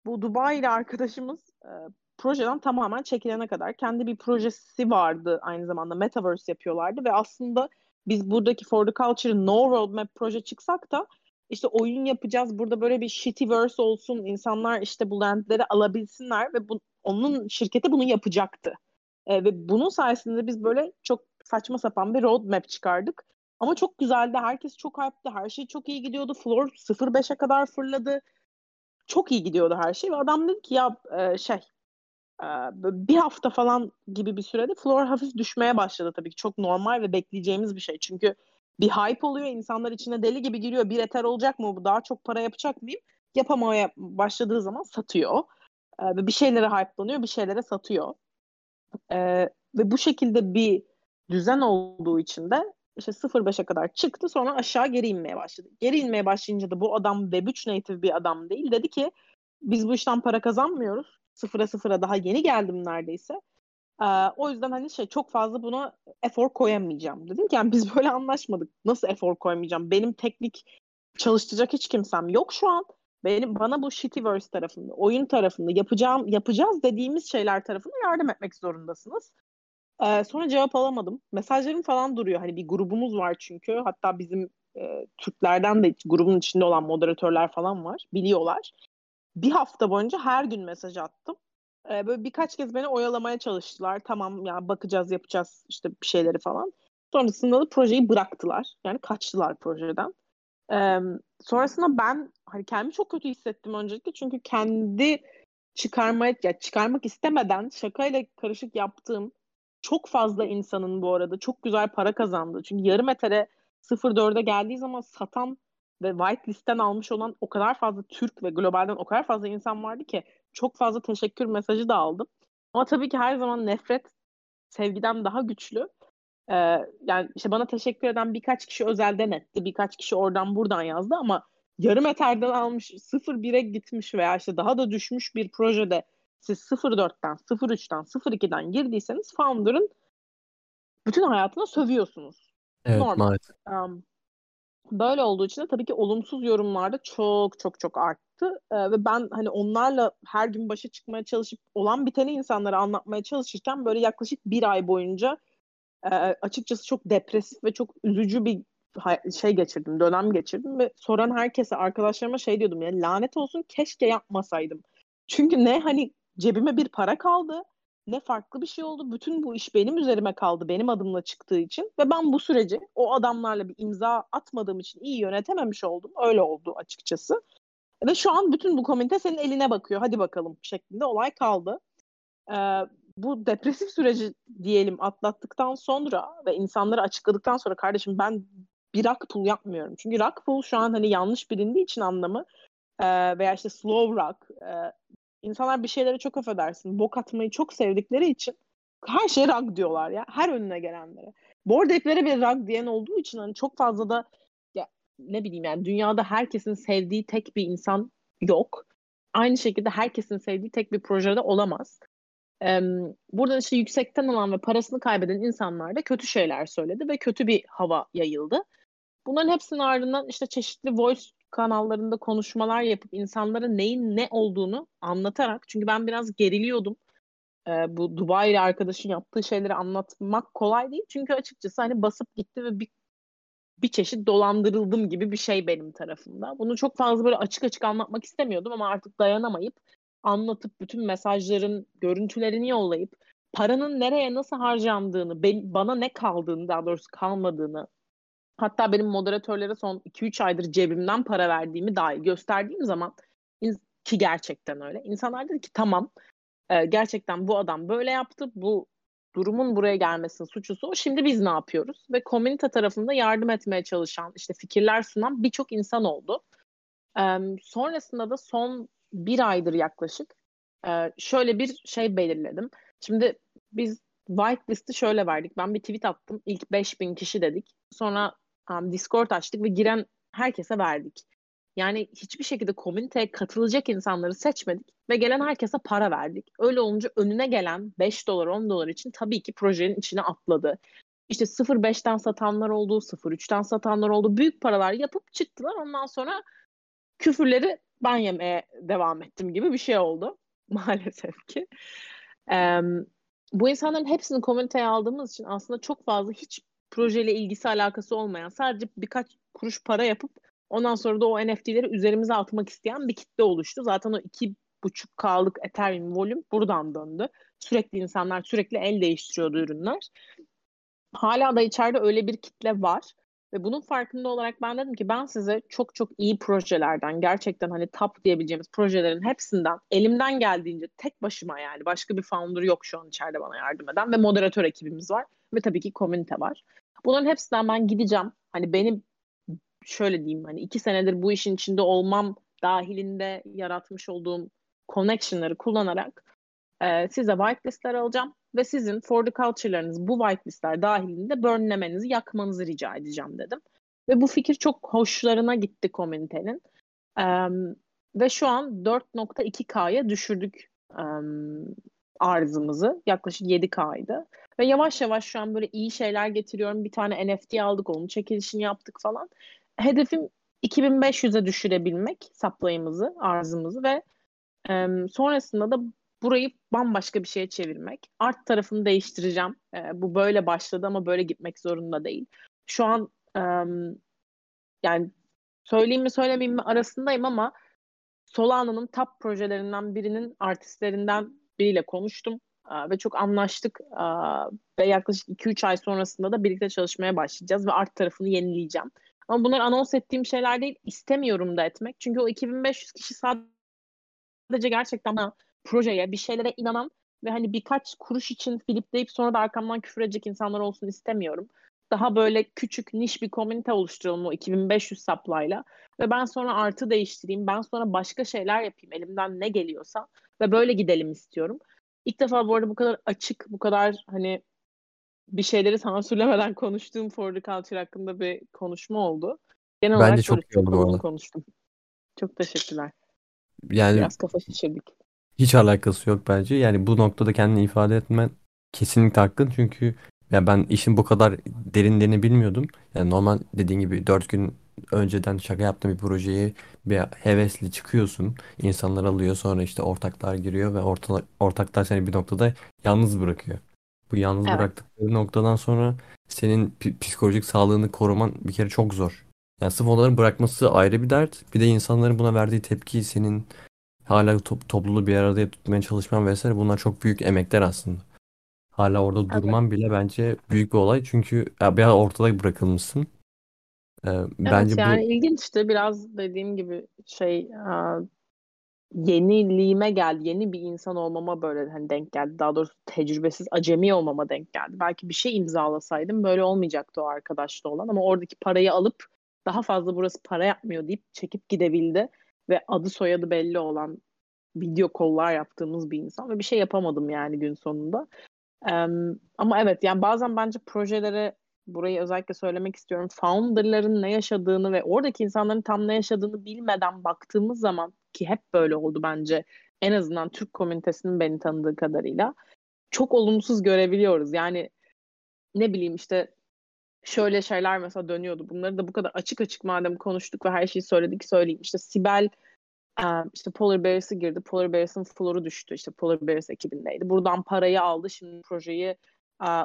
bu Dubai ile arkadaşımız e, projeden tamamen çekilene kadar kendi bir projesi vardı aynı zamanda Metaverse yapıyorlardı ve aslında biz buradaki For the Culture No Roadmap proje çıksak da işte oyun yapacağız burada böyle bir shittyverse olsun insanlar işte bu landleri alabilsinler ve bu, onun şirketi bunu yapacaktı. E, ve bunun sayesinde biz böyle çok saçma sapan bir roadmap çıkardık. Ama çok güzeldi. Herkes çok hype'tı. Her şey çok iyi gidiyordu. Floor 0.5'e kadar fırladı. Çok iyi gidiyordu her şey. Ve adam dedi ki ya e, şey e, bir hafta falan gibi bir sürede floor hafif düşmeye başladı tabii ki. Çok normal ve bekleyeceğimiz bir şey. Çünkü bir hype oluyor. insanlar içine deli gibi giriyor. Bir eter olacak mı bu? Daha çok para yapacak mıyım? Yapamaya başladığı zaman satıyor. E, ve bir şeylere hype'lanıyor. Bir şeylere satıyor. Ve bu şekilde bir düzen olduğu için de işte 0.5'e kadar çıktı sonra aşağı geri inmeye başladı. Geri inmeye başlayınca da bu adam Web3 native bir adam değil. Dedi ki biz bu işten para kazanmıyoruz. Sıfıra sıfıra daha yeni geldim neredeyse. Ee, o yüzden hani şey çok fazla buna efor koyamayacağım. Dedim ki yani biz böyle anlaşmadık. Nasıl efor koyamayacağım? Benim teknik çalıştıracak hiç kimsem yok şu an. Benim bana bu Shittyverse tarafında, oyun tarafında yapacağım yapacağız dediğimiz şeyler tarafında yardım etmek zorundasınız. Ee, sonra cevap alamadım. Mesajlarım falan duruyor. Hani bir grubumuz var çünkü. Hatta bizim e, Türklerden de grubun içinde olan moderatörler falan var. Biliyorlar. Bir hafta boyunca her gün mesaj attım. Ee, böyle birkaç kez beni oyalamaya çalıştılar. Tamam ya bakacağız yapacağız işte bir şeyleri falan. Sonrasında da projeyi bıraktılar. Yani kaçtılar projeden. Ee, sonrasında ben hani kendimi çok kötü hissettim öncelikle. Çünkü kendi çıkarmaya, ya çıkarmak istemeden şakayla karışık yaptığım çok fazla insanın bu arada çok güzel para kazandı. Çünkü yarım etere 0.4'e geldiği zaman satan ve white listten almış olan o kadar fazla Türk ve globalden o kadar fazla insan vardı ki çok fazla teşekkür mesajı da aldım. Ama tabii ki her zaman nefret sevgiden daha güçlü. Ee, yani işte bana teşekkür eden birkaç kişi özelden etti. Birkaç kişi oradan buradan yazdı ama yarım eterden almış 0.1'e gitmiş veya işte daha da düşmüş bir projede siz 04'ten, 03'ten, 02'den girdiyseniz Founder'ın bütün hayatına sövüyorsunuz. Evet Normal. maalesef. Um, böyle olduğu için de tabii ki olumsuz yorumlar da çok çok çok arttı. Ee, ve ben hani onlarla her gün başa çıkmaya çalışıp olan biteni insanlara anlatmaya çalışırken böyle yaklaşık bir ay boyunca e, açıkçası çok depresif ve çok üzücü bir şey geçirdim, dönem geçirdim ve soran herkese, arkadaşlarıma şey diyordum ya lanet olsun keşke yapmasaydım. Çünkü ne hani cebime bir para kaldı ne farklı bir şey oldu. Bütün bu iş benim üzerime kaldı benim adımla çıktığı için ve ben bu süreci o adamlarla bir imza atmadığım için iyi yönetememiş oldum. Öyle oldu açıkçası. Ve şu an bütün bu komite senin eline bakıyor. Hadi bakalım şeklinde olay kaldı. Ee, bu depresif süreci diyelim atlattıktan sonra ve insanları açıkladıktan sonra kardeşim ben bir rock pool yapmıyorum. Çünkü rock pool şu an hani yanlış bilindiği için anlamı e, veya işte slow rock e, İnsanlar bir şeylere çok affedersin. Bok atmayı çok sevdikleri için her şeye rag diyorlar ya. Her önüne gelenlere. Board app'lere bir rag diyen olduğu için hani çok fazla da ya, ne bileyim yani dünyada herkesin sevdiği tek bir insan yok. Aynı şekilde herkesin sevdiği tek bir projede olamaz. Ee, burada işte yüksekten alan ve parasını kaybeden insanlar da kötü şeyler söyledi ve kötü bir hava yayıldı. Bunların hepsinin ardından işte çeşitli voice kanallarında konuşmalar yapıp insanlara neyin ne olduğunu anlatarak çünkü ben biraz geriliyordum. Ee, bu Dubai ile arkadaşın yaptığı şeyleri anlatmak kolay değil. Çünkü açıkçası hani basıp gitti ve bir bir çeşit dolandırıldım gibi bir şey benim tarafımda. Bunu çok fazla böyle açık açık anlatmak istemiyordum ama artık dayanamayıp anlatıp bütün mesajların görüntülerini yollayıp paranın nereye nasıl harcandığını, ben, bana ne kaldığını daha doğrusu kalmadığını Hatta benim moderatörlere son 2-3 aydır cebimden para verdiğimi dahi gösterdiğim zaman ki gerçekten öyle. İnsanlar dedi ki tamam e, gerçekten bu adam böyle yaptı. Bu durumun buraya gelmesinin suçlusu o. Şimdi biz ne yapıyoruz? Ve komünite tarafında yardım etmeye çalışan, işte fikirler sunan birçok insan oldu. sonrasında da son bir aydır yaklaşık şöyle bir şey belirledim. Şimdi biz whitelist'i şöyle verdik. Ben bir tweet attım. İlk 5000 kişi dedik. Sonra um, Discord açtık ve giren herkese verdik. Yani hiçbir şekilde komüniteye katılacak insanları seçmedik ve gelen herkese para verdik. Öyle olunca önüne gelen 5 dolar 10 dolar için tabii ki projenin içine atladı. İşte 0.5'ten satanlar oldu, 0.3'ten satanlar oldu. Büyük paralar yapıp çıktılar. Ondan sonra küfürleri ben yemeye devam ettim gibi bir şey oldu maalesef ki. Ee, bu insanların hepsini komüniteye aldığımız için aslında çok fazla hiç projeyle ilgisi alakası olmayan sadece birkaç kuruş para yapıp ondan sonra da o NFT'leri üzerimize atmak isteyen bir kitle oluştu. Zaten o iki buçuk K'lık Ethereum volüm buradan döndü. Sürekli insanlar sürekli el değiştiriyordu ürünler. Hala da içeride öyle bir kitle var. Ve bunun farkında olarak ben dedim ki ben size çok çok iyi projelerden gerçekten hani top diyebileceğimiz projelerin hepsinden elimden geldiğince tek başıma yani başka bir founder yok şu an içeride bana yardım eden ve moderatör ekibimiz var ve tabii ki komünite var. Bunların hepsinden ben gideceğim. Hani benim şöyle diyeyim hani iki senedir bu işin içinde olmam dahilinde yaratmış olduğum connection'ları kullanarak e, size whitelistler alacağım ve sizin for the culture'larınız bu whitelistler dahilinde burnlemenizi, yakmanızı rica edeceğim dedim. Ve bu fikir çok hoşlarına gitti komünitenin. Um, ve şu an 4.2K'ya düşürdük um, arzımızı. Yaklaşık 7K'ydı. Ve yavaş yavaş şu an böyle iyi şeyler getiriyorum. Bir tane NFT aldık, onun çekilişini yaptık falan. Hedefim 2500'e düşürebilmek supply'ımızı, arzımızı ve um, sonrasında da burayı bambaşka bir şeye çevirmek. Art tarafını değiştireceğim. E, bu böyle başladı ama böyle gitmek zorunda değil. Şu an e, yani söyleyeyim mi söylemeyeyim mi arasındayım ama Solana'nın top projelerinden birinin artistlerinden biriyle konuştum e, ve çok anlaştık ve yaklaşık 2-3 ay sonrasında da birlikte çalışmaya başlayacağız ve art tarafını yenileyeceğim. Ama bunlar anons ettiğim şeyler değil. istemiyorum da etmek. Çünkü o 2500 kişi sadece gerçekten projeye, bir şeylere inanan ve hani birkaç kuruş için filipleyip sonra da arkamdan küfür edecek insanlar olsun istemiyorum. Daha böyle küçük niş bir komünite oluşturalım o 2500 saplayla ve ben sonra artı değiştireyim. Ben sonra başka şeyler yapayım elimden ne geliyorsa ve böyle gidelim istiyorum. İlk defa bu arada bu kadar açık, bu kadar hani bir şeyleri sansürlemeden konuştuğum For the Culture hakkında bir konuşma oldu. Genel Bence olarak çok iyi oldu bu arada. konuştum. Çok teşekkürler. Yani Biraz kafa şişirdik. Hiç alakası yok bence. Yani bu noktada kendini ifade etmen kesinlikle hakkın. Çünkü ya ben işin bu kadar derinlerini bilmiyordum. Yani normal dediğin gibi 4 gün önceden şaka yaptığın bir projeyi bir hevesli çıkıyorsun. İnsanlar alıyor sonra işte ortaklar giriyor ve orta, ortaklar seni bir noktada yalnız bırakıyor. Bu yalnız evet. bıraktıkları noktadan sonra senin psikolojik sağlığını koruman bir kere çok zor. Yani sırf onların bırakması ayrı bir dert. Bir de insanların buna verdiği tepki senin hala top, topluluğu bir arada tutmaya çalışman vesaire bunlar çok büyük emekler aslında. Hala orada evet. durman bile bence büyük bir olay çünkü ya biraz ortada bırakılmışsın. Ee, evet bence yani bu ilginçti biraz dediğim gibi şey yeniliğime geldi. Yeni bir insan olmama böyle hani denk geldi. Daha doğrusu tecrübesiz acemi olmama denk geldi. Belki bir şey imzalasaydım böyle olmayacaktı o arkadaşla olan ama oradaki parayı alıp daha fazla burası para yapmıyor deyip çekip gidebildi ve adı soyadı belli olan video kollar yaptığımız bir insan ve bir şey yapamadım yani gün sonunda. Ama evet yani bazen bence projelere burayı özellikle söylemek istiyorum. Founder'ların ne yaşadığını ve oradaki insanların tam ne yaşadığını bilmeden baktığımız zaman ki hep böyle oldu bence en azından Türk komünitesinin beni tanıdığı kadarıyla çok olumsuz görebiliyoruz. Yani ne bileyim işte şöyle şeyler mesela dönüyordu. Bunları da bu kadar açık açık madem konuştuk ve her şeyi söyledik söyleyeyim. İşte Sibel işte Polar Bears'ı girdi. Polar Bears'ın floru düştü. İşte Polar Bears ekibindeydi. Buradan parayı aldı. Şimdi projeyi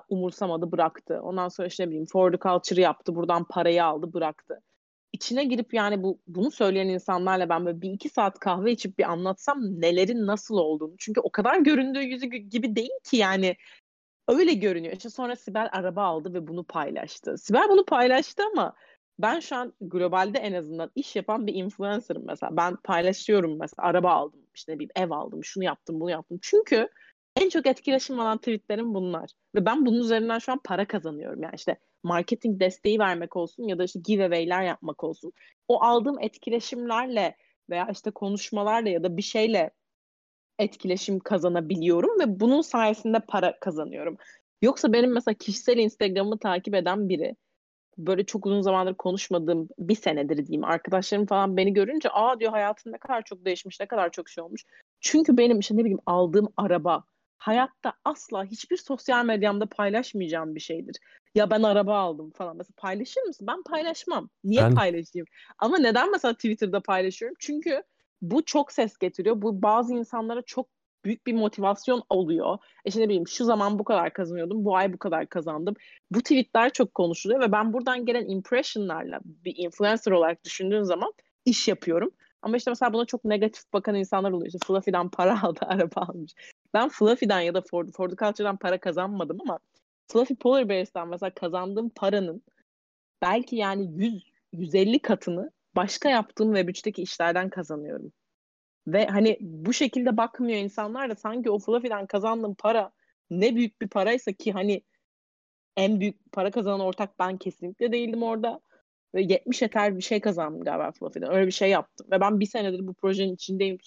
umursamadı bıraktı. Ondan sonra işte ne bileyim For the Culture yaptı. Buradan parayı aldı bıraktı. İçine girip yani bu bunu söyleyen insanlarla ben böyle bir iki saat kahve içip bir anlatsam nelerin nasıl olduğunu. Çünkü o kadar göründüğü yüzü gibi değil ki yani öyle görünüyor. İşte sonra Sibel araba aldı ve bunu paylaştı. Sibel bunu paylaştı ama ben şu an globalde en azından iş yapan bir influencer'ım mesela. Ben paylaşıyorum mesela araba aldım, işte ne bileyim ev aldım, şunu yaptım, bunu yaptım. Çünkü En çok etkileşim alan tweetlerim bunlar. Ve ben bunun üzerinden şu an para kazanıyorum. Yani işte marketing desteği vermek olsun ya da işte giveaway'ler yapmak olsun. O aldığım etkileşimlerle veya işte konuşmalarla ya da bir şeyle etkileşim kazanabiliyorum ve bunun sayesinde para kazanıyorum. Yoksa benim mesela kişisel Instagram'ı takip eden biri böyle çok uzun zamandır konuşmadığım bir senedir diyeyim arkadaşlarım falan beni görünce aa diyor hayatın ne kadar çok değişmiş ne kadar çok şey olmuş. Çünkü benim işte ne bileyim aldığım araba hayatta asla hiçbir sosyal medyamda paylaşmayacağım bir şeydir. Ya ben araba aldım falan. Mesela paylaşır mısın? Ben paylaşmam. Niye ben... paylaşayım? Ama neden mesela Twitter'da paylaşıyorum? Çünkü bu çok ses getiriyor. Bu bazı insanlara çok büyük bir motivasyon oluyor. İşte ne bileyim şu zaman bu kadar kazanıyordum, bu ay bu kadar kazandım. Bu tweetler çok konuşuluyor ve ben buradan gelen impressionlarla bir influencer olarak düşündüğün zaman iş yapıyorum. Ama işte mesela buna çok negatif bakan insanlar oluyor. İşte Fluffy'den para aldı, araba almış. Ben Fluffy'den ya da Ford, Ford Culture'dan para kazanmadım ama Fluffy Polar Bears'tan mesela kazandığım paranın belki yani 100 150 katını başka yaptığım Web3'teki işlerden kazanıyorum. Ve hani bu şekilde bakmıyor insanlar da sanki o Fluffy'den kazandığım para ne büyük bir paraysa ki hani en büyük para kazanan ortak ben kesinlikle değildim orada. Ve 70 eter bir şey kazandım galiba Fluffy'den. Öyle bir şey yaptım. Ve ben bir senedir bu projenin içindeyim.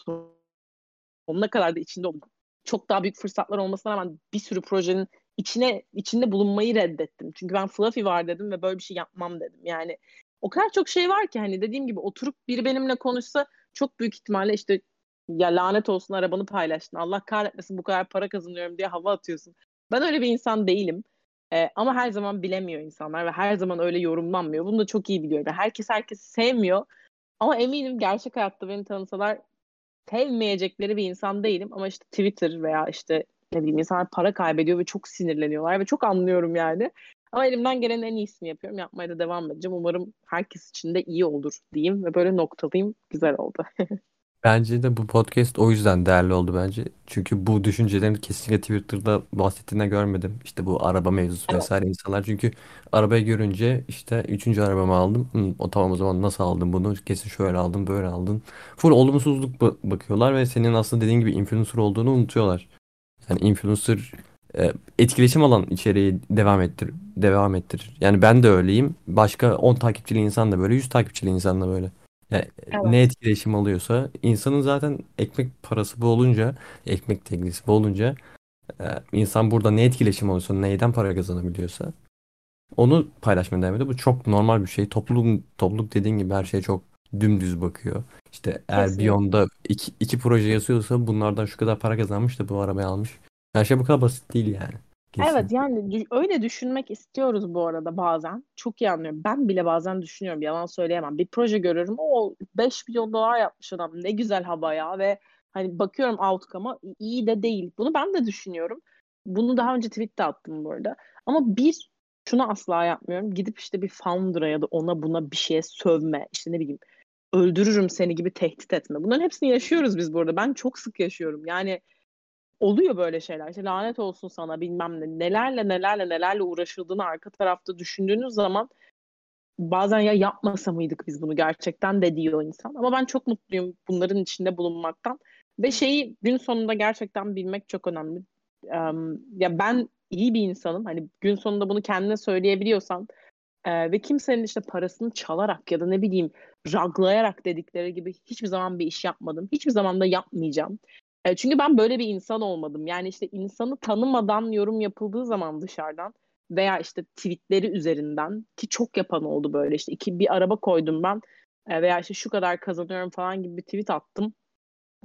Sonuna kadar da içinde oldum. Çok daha büyük fırsatlar olmasına rağmen bir sürü projenin içine içinde bulunmayı reddettim. Çünkü ben Fluffy var dedim ve böyle bir şey yapmam dedim. Yani o kadar çok şey var ki hani dediğim gibi oturup biri benimle konuşsa çok büyük ihtimalle işte ya lanet olsun arabanı paylaştın. Allah kahretmesin bu kadar para kazanıyorum diye hava atıyorsun. Ben öyle bir insan değilim. Ee, ama her zaman bilemiyor insanlar ve her zaman öyle yorumlanmıyor. Bunu da çok iyi biliyorum. Herkes herkesi sevmiyor. Ama eminim gerçek hayatta beni tanısalar sevmeyecekleri bir insan değilim. Ama işte Twitter veya işte ne bileyim insanlar para kaybediyor ve çok sinirleniyorlar ve çok anlıyorum yani. Ama elimden gelen en iyisini yapıyorum. Yapmaya da devam edeceğim. Umarım herkes için de iyi olur diyeyim ve böyle noktalayayım. Güzel oldu. Bence de bu podcast o yüzden değerli oldu bence. Çünkü bu düşüncelerini kesinlikle Twitter'da bahsettiğinde görmedim. İşte bu araba mevzusu vesaire insanlar. Çünkü arabayı görünce işte üçüncü arabamı aldım. Hı, o tamam o zaman nasıl aldın bunu? Kesin şöyle aldın böyle aldın. Full olumsuzluk bakıyorlar ve senin aslında dediğin gibi influencer olduğunu unutuyorlar. Yani influencer e, etkileşim alan içeriği devam ettir devam ettir. Yani ben de öyleyim. Başka 10 takipçili insan da böyle, 100 takipçili insan da böyle. Yani ne Evet. etkileşim alıyorsa insanın zaten ekmek parası bu olunca, ekmek teknisi bu olunca e, insan burada ne etkileşim alıyorsa, neyden para kazanabiliyorsa onu paylaşmaya devam ediyor. Bu çok normal bir şey. Topluluk, topluluk dediğin gibi her şeye çok dümdüz bakıyor. İşte eğer bir Kesinlikle. onda iki, iki proje yazıyorsa bunlardan şu kadar para kazanmış da bu arabayı almış. Her şey bu kadar basit değil yani. Evet Kesin. yani öyle düşünmek istiyoruz bu arada bazen. Çok iyi anlıyorum. Ben bile bazen düşünüyorum. Yalan söyleyemem. Bir proje görüyorum. O 5 milyon dolar yapmış adam. Ne güzel hava ya ve hani bakıyorum outcome'a iyi de değil. Bunu ben de düşünüyorum. Bunu daha önce tweet'te attım bu arada. Ama bir şunu asla yapmıyorum. Gidip işte bir founder'a ya da ona buna bir şeye sövme. İşte ne bileyim öldürürüm seni gibi tehdit etme. Bunların hepsini yaşıyoruz biz burada. Ben çok sık yaşıyorum. Yani oluyor böyle şeyler. İşte lanet olsun sana bilmem ne. Nelerle nelerle nelerle uğraşıldığını arka tarafta düşündüğünüz zaman bazen ya yapmasa mıydık biz bunu gerçekten de diyor insan. Ama ben çok mutluyum bunların içinde bulunmaktan. Ve şeyi gün sonunda gerçekten bilmek çok önemli. Em, ya ben iyi bir insanım. Hani gün sonunda bunu kendine söyleyebiliyorsan e, ve kimsenin işte parasını çalarak ya da ne bileyim raglayarak dedikleri gibi hiçbir zaman bir iş yapmadım. Hiçbir zaman da yapmayacağım. E, çünkü ben böyle bir insan olmadım. Yani işte insanı tanımadan yorum yapıldığı zaman dışarıdan veya işte tweetleri üzerinden ki çok yapan oldu böyle işte iki bir araba koydum ben e, veya işte şu kadar kazanıyorum falan gibi bir tweet attım.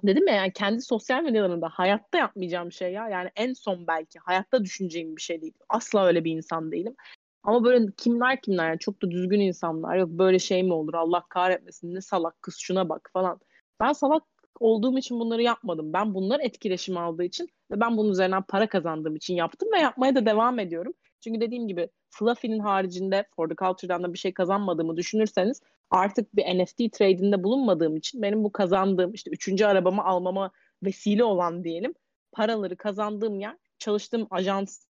Dedim ya yani kendi sosyal medyalarında hayatta yapmayacağım şey ya. Yani en son belki hayatta düşüneceğim bir şey değil. Asla öyle bir insan değilim. Ama böyle kimler kimler yani çok da düzgün insanlar. Yok böyle şey mi olur Allah kahretmesin ne salak kız şuna bak falan. Ben salak olduğum için bunları yapmadım. Ben bunlar etkileşim aldığı için ve ben bunun üzerinden para kazandığım için yaptım ve yapmaya da devam ediyorum. Çünkü dediğim gibi Fluffy'nin haricinde For the Culture'dan da bir şey kazanmadığımı düşünürseniz artık bir NFT trade'inde bulunmadığım için benim bu kazandığım işte üçüncü arabamı almama vesile olan diyelim paraları kazandığım yer çalıştığım ajanslar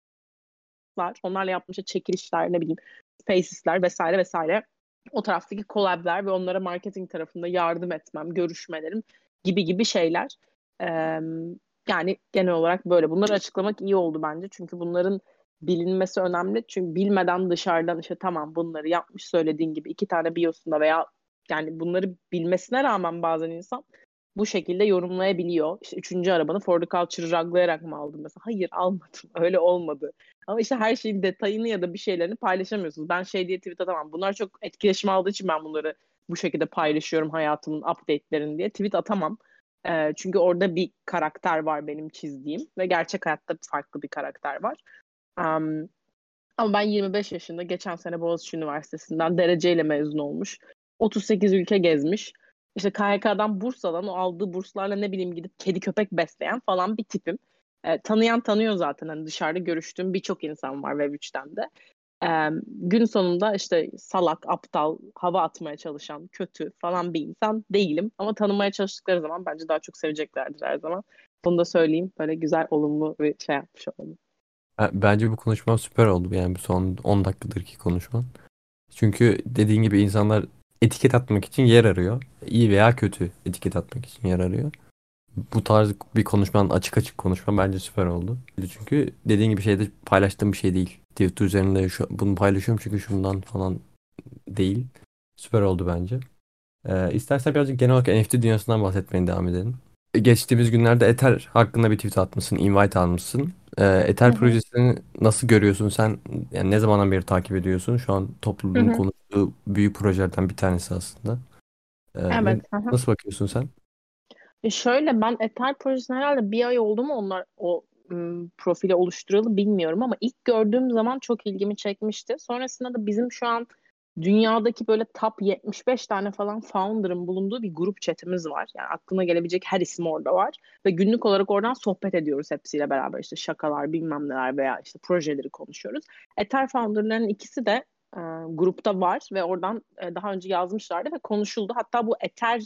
onlarla yapmış çekilişler ne bileyim Spaces'ler vesaire vesaire o taraftaki collab'ler ve onlara marketing tarafında yardım etmem, görüşmelerim gibi gibi şeyler. Ee, Yani genel olarak böyle. Bunları açıklamak iyi oldu bence. Çünkü bunların bilinmesi önemli. Çünkü bilmeden dışarıdan işte tamam bunları yapmış söylediğin gibi iki tane biosunda veya yani bunları bilmesine rağmen bazen insan bu şekilde yorumlayabiliyor. İşte üçüncü arabanı Ford Culture'ı raglayarak mı aldın mesela? Hayır almadım. Öyle olmadı. Ama işte her şeyin detayını ya da bir şeylerini paylaşamıyorsunuz. Ben şey diye tweet atamam. Bunlar çok etkileşim aldığı için ben bunları bu şekilde paylaşıyorum hayatımın update'lerini diye. Tweet atamam. E, çünkü orada bir karakter var benim çizdiğim ve gerçek hayatta farklı bir karakter var. Um, ama ben 25 yaşında geçen sene Boğaziçi Üniversitesi'nden dereceyle mezun olmuş. 38 ülke gezmiş. İşte KYK'dan burs alan, o aldığı burslarla ne bileyim gidip kedi köpek besleyen falan bir tipim. E, tanıyan tanıyor zaten. Hani dışarıda görüştüğüm birçok insan var Web3'ten de. E, gün sonunda işte salak, aptal, hava atmaya çalışan, kötü falan bir insan değilim. Ama tanımaya çalıştıkları zaman bence daha çok seveceklerdir her zaman. Bunu da söyleyeyim. Böyle güzel, olumlu bir şey yapmış olalım. Bence bu konuşma süper oldu. Yani bu son 10 dakikadır ki konuşman. Çünkü dediğin gibi insanlar etiket atmak için yer arıyor. İyi veya kötü etiket atmak için yer arıyor. Bu tarz bir konuşman, açık açık konuşma bence süper oldu. Çünkü dediğin gibi şeyde paylaştığım bir şey değil. Twitter üzerinde şu, bunu paylaşıyorum çünkü şundan falan değil. Süper oldu bence. Ee, istersen birazcık genel olarak NFT dünyasından bahsetmeye devam edelim. Geçtiğimiz günlerde Ether hakkında bir tweet atmışsın, invite almışsın. Ee, Ether projesini nasıl görüyorsun sen? Yani ne zamandan beri takip ediyorsun? Şu an topluluğun konuştuğu büyük projelerden bir tanesi aslında. Ee, Evet. nasıl bakıyorsun sen? E şöyle ben Ether projesine herhalde bir ay oldu mu onlar o ım, profili oluşturalı bilmiyorum ama ilk gördüğüm zaman çok ilgimi çekmişti. Sonrasında da bizim şu an dünyadaki böyle top 75 tane falan founder'ın bulunduğu bir grup chatimiz var. Yani aklına gelebilecek her isim orada var. Ve günlük olarak oradan sohbet ediyoruz hepsiyle beraber. işte şakalar bilmem neler veya işte projeleri konuşuyoruz. Ether founder'ların ikisi de e, grupta var ve oradan e, daha önce yazmışlardı ve konuşuldu. Hatta bu Ether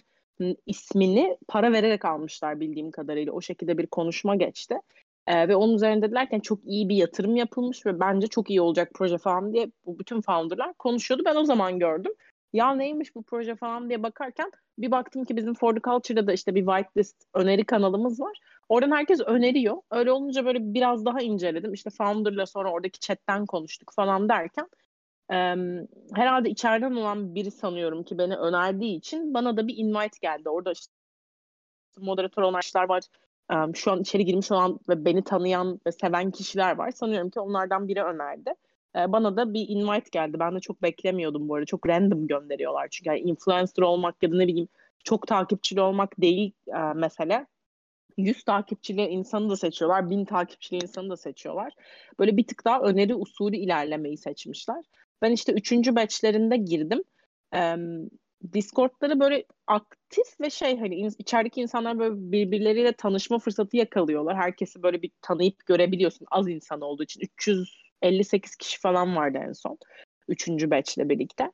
ismini para vererek almışlar bildiğim kadarıyla. O şekilde bir konuşma geçti. Ee, ve onun üzerinde dediler çok iyi bir yatırım yapılmış ve bence çok iyi olacak proje falan diye bu bütün founderlar konuşuyordu. Ben o zaman gördüm. Ya neymiş bu proje falan diye bakarken bir baktım ki bizim For the Culture'da da işte bir whitelist öneri kanalımız var. Oradan herkes öneriyor. Öyle olunca böyle biraz daha inceledim. İşte founder'la sonra oradaki chatten konuştuk falan derken e, herhalde içeriden olan biri sanıyorum ki beni önerdiği için bana da bir invite geldi. Orada işte moderatör olan var şu an içeri girmiş olan ve beni tanıyan ve seven kişiler var. Sanıyorum ki onlardan biri önerdi. Bana da bir invite geldi. Ben de çok beklemiyordum bu arada. Çok random gönderiyorlar. Çünkü yani influencer olmak ya da ne bileyim çok takipçili olmak değil mesele. 100 takipçili insanı da seçiyorlar, 1000 takipçili insanı da seçiyorlar. Böyle bir tık daha öneri usulü ilerlemeyi seçmişler. Ben işte üçüncü batchlerinde girdim. Discord'ları böyle aktif ve şey hani içerideki insanlar böyle birbirleriyle tanışma fırsatı yakalıyorlar. Herkesi böyle bir tanıyıp görebiliyorsun az insan olduğu için. 358 kişi falan vardı en son. Üçüncü batch ile birlikte.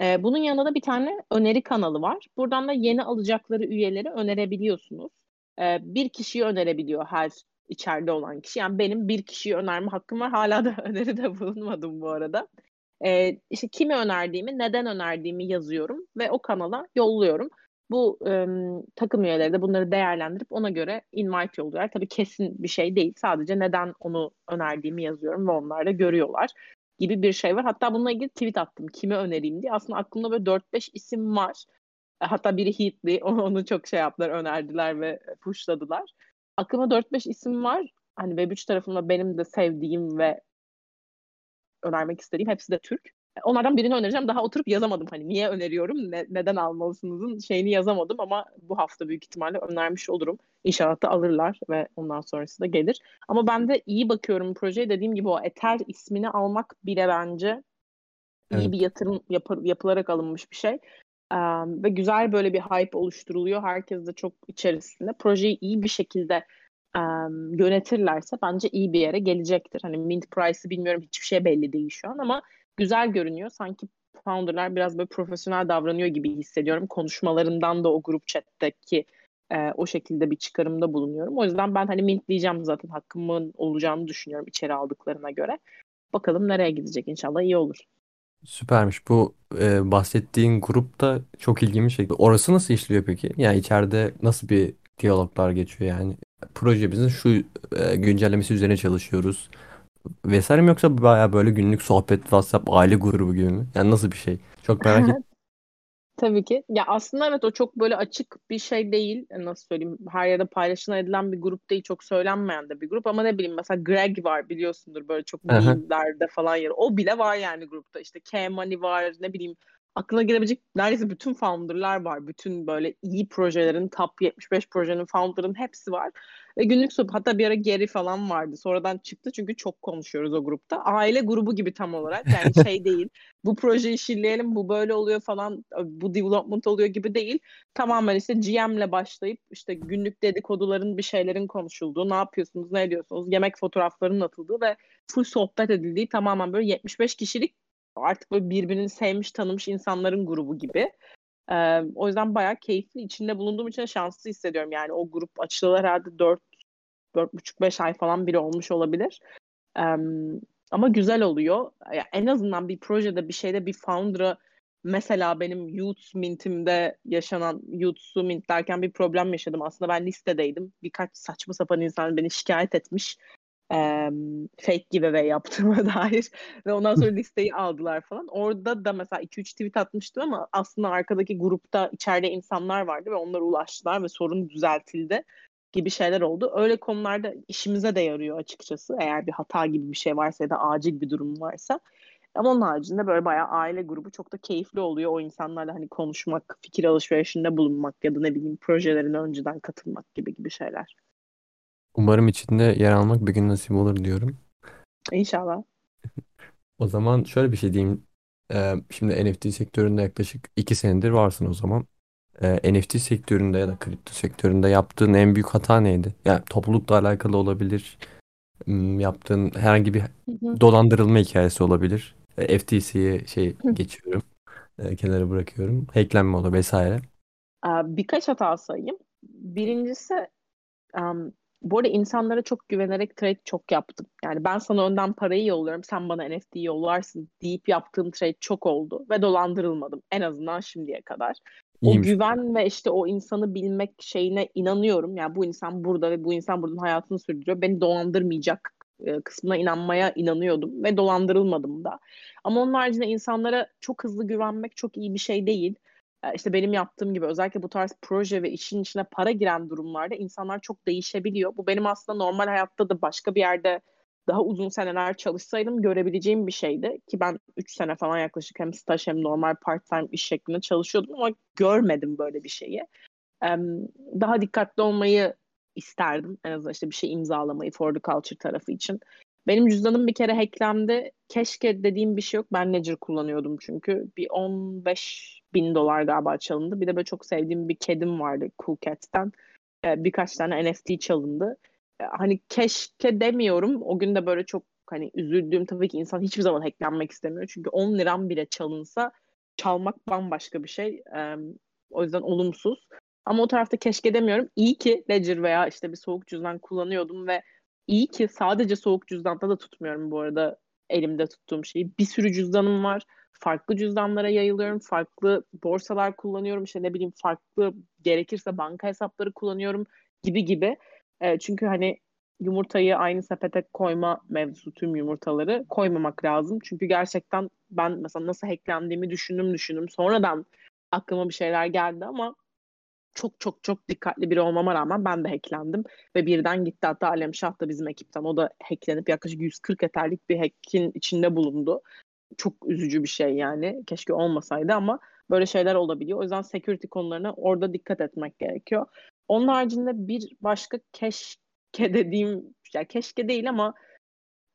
Ee, bunun yanında da bir tane öneri kanalı var. Buradan da yeni alacakları üyeleri önerebiliyorsunuz. Ee, bir kişiyi önerebiliyor her içeride olan kişi. Yani benim bir kişiyi önerme hakkım var. Hala da öneride bulunmadım bu arada. E, işte kimi önerdiğimi, neden önerdiğimi yazıyorum ve o kanala yolluyorum. Bu e, takım üyeleri de bunları değerlendirip ona göre invite yolluyorlar. Tabii kesin bir şey değil. Sadece neden onu önerdiğimi yazıyorum ve onlar da görüyorlar gibi bir şey var. Hatta bununla ilgili tweet attım. Kime önereyim diye. Aslında aklımda böyle 4-5 isim var. Hatta biri Heatley. Onu çok şey yaptılar, önerdiler ve pushladılar. Aklımda 4-5 isim var. Hani Web3 tarafında benim de sevdiğim ve önermek istediğim hepsi de Türk. Onlardan birini önereceğim. Daha oturup yazamadım. Hani niye öneriyorum, ne, neden almalısınızın şeyini yazamadım ama bu hafta büyük ihtimalle önermiş olurum. İnşallah da alırlar ve ondan sonrası da gelir. Ama ben de iyi bakıyorum projeye. Dediğim gibi o Ether ismini almak bile bence iyi evet. bir yatırım yap yapılarak alınmış bir şey. Um, ve güzel böyle bir hype oluşturuluyor. Herkes de çok içerisinde. Projeyi iyi bir şekilde um, yönetirlerse bence iyi bir yere gelecektir. Hani mint price'ı bilmiyorum hiçbir şey belli değil şu an ama güzel görünüyor. Sanki founderlar biraz böyle profesyonel davranıyor gibi hissediyorum. Konuşmalarından da o grup chat'teki e, o şekilde bir çıkarımda bulunuyorum. O yüzden ben hani mintleyeceğim zaten hakkımın olacağını düşünüyorum içeri aldıklarına göre. Bakalım nereye gidecek inşallah iyi olur. Süpermiş. Bu e, bahsettiğin grup da çok ilgimi çekti. Orası nasıl işliyor peki? Yani içeride nasıl bir diyaloglar geçiyor yani? Projemizin şu e, güncellemesi üzerine çalışıyoruz vesaire mi yoksa bayağı böyle günlük sohbet WhatsApp aile grubu gibi mi? Yani nasıl bir şey? Çok merak ettim. Tabii ki. Ya aslında evet o çok böyle açık bir şey değil. Nasıl söyleyeyim? Her yerde paylaşılan edilen bir grup değil. Çok söylenmeyen de bir grup. Ama ne bileyim mesela Greg var biliyorsundur böyle çok meme'lerde falan yer. O bile var yani grupta. İşte K-Money var ne bileyim. Aklına gelebilecek neredeyse bütün founder'lar var. Bütün böyle iyi projelerin, top 75 projenin founder'ın hepsi var. Ve günlük sohbet hatta bir ara Geri falan vardı. Sonradan çıktı çünkü çok konuşuyoruz o grupta. Aile grubu gibi tam olarak. Yani şey değil. Bu projeyi şilleyelim, bu böyle oluyor falan, bu development oluyor gibi değil. Tamamen işte GM'le başlayıp işte günlük dedikoduların bir şeylerin konuşulduğu, ne yapıyorsunuz, ne ediyorsunuz, yemek fotoğraflarının atıldığı ve full sohbet edildiği tamamen böyle 75 kişilik artık böyle birbirini sevmiş, tanımış insanların grubu gibi. Ee, o yüzden bayağı keyifli. İçinde bulunduğum için şanslı hissediyorum. Yani o grup açılalı herhalde 4 4,5-5 ay falan bile olmuş olabilir. Ee, ama güzel oluyor. Ya en azından bir projede bir şeyde bir founder'a mesela benim Youth Mint'imde yaşanan Youth'u mintlerken bir problem yaşadım. Aslında ben listedeydim. Birkaç saçma sapan insan beni şikayet etmiş. Eee, fake giveaway yaptığıma dair ve ondan sonra listeyi aldılar falan. Orada da mesela 2-3 tweet atmıştım ama aslında arkadaki grupta içeride insanlar vardı ve onlara ulaştılar ve sorun düzeltildi gibi şeyler oldu. Öyle konularda işimize de yarıyor açıkçası. Eğer bir hata gibi bir şey varsa ya da acil bir durum varsa. Ama onun haricinde böyle bayağı aile grubu çok da keyifli oluyor. O insanlarla hani konuşmak, fikir alışverişinde bulunmak ya da ne bileyim projelerine önceden katılmak gibi gibi şeyler. Umarım içinde yer almak bir gün nasip olur diyorum. İnşallah. O zaman şöyle bir şey diyeyim. Ee, şimdi NFT sektöründe yaklaşık 2 senedir varsın o zaman. Ee, NFT sektöründe ya da kripto sektöründe yaptığın en büyük hata neydi? Yani toplulukla alakalı olabilir. Hmm, Yaptığın herhangi bir Hı hı. dolandırılma hikayesi olabilir. E, FTC'ye şey Hı. geçiyorum. e, kenara bırakıyorum. Hacklenme olur vesaire. Aa, Birkaç hata sayayım. Birincisi em, bu arada insanlara çok güvenerek trade çok yaptım. Yani ben sana önden parayı yolluyorum, sen bana NFT yollarsın deyip yaptığım trade çok oldu ve dolandırılmadım. En azından şimdiye kadar. O İyiymiş. güven ve işte o insanı bilmek şeyine inanıyorum. Yani bu insan burada ve bu insan buradan hayatını sürdürüyor. Beni dolandırmayacak e, kısmına inanmaya inanıyordum ve dolandırılmadım da. Ama onun haricinde insanlara çok hızlı güvenmek çok iyi bir şey değil. E, İşte benim yaptığım gibi özellikle bu tarz proje ve işin içine para giren durumlarda insanlar çok değişebiliyor. Bu benim aslında normal hayatta da başka bir yerde daha uzun seneler çalışsaydım görebileceğim bir şeydi. Ki ben 3 sene falan yaklaşık hem staj hem normal part-time iş şeklinde çalışıyordum ama görmedim böyle bir şeyi. Daha dikkatli olmayı isterdim. En azından işte bir şey imzalamayı for the culture tarafı için. Benim cüzdanım bir kere hacklendi. Keşke dediğim bir şey yok. Ben Ledger kullanıyordum çünkü. Bir 15 bin dolar galiba çalındı. Bir de böyle çok sevdiğim bir kedim vardı Cool Cats'ten. Ee, birkaç tane NFT çalındı. Ee, hani keşke demiyorum. O gün de böyle çok hani üzüldüğüm tabii ki insan hiçbir zaman hacklenmek istemiyor. Çünkü 10 liram bile çalınsa çalmak bambaşka bir şey. O yüzden olumsuz. Ama o tarafta keşke demiyorum. İyi ki Ledger veya işte bir soğuk cüzdan kullanıyordum ve İyi ki sadece soğuk cüzdanda da tutmuyorum bu arada elimde tuttuğum şeyi. Bir sürü cüzdanım var. Farklı cüzdanlara yayılıyorum. Farklı borsalar kullanıyorum. İşte ne bileyim farklı gerekirse banka hesapları kullanıyorum gibi gibi. E, çünkü hani yumurtayı aynı sepete koyma mevzusu tüm yumurtaları koymamak lazım. Çünkü gerçekten ben mesela nasıl hacklendiğimi düşündüm düşündüm. Sonradan aklıma bir şeyler geldi ama çok çok çok dikkatli biri olmama rağmen ben de hacklendim ve birden gitti hatta Alem Şah da bizim ekipten o da hacklenip yaklaşık 140 eterlik bir hackin içinde bulundu. Çok üzücü bir şey yani. Keşke olmasaydı ama böyle şeyler olabiliyor. O yüzden security konularına orada dikkat etmek gerekiyor. Onun haricinde bir başka keşke dediğim, ya keşke değil ama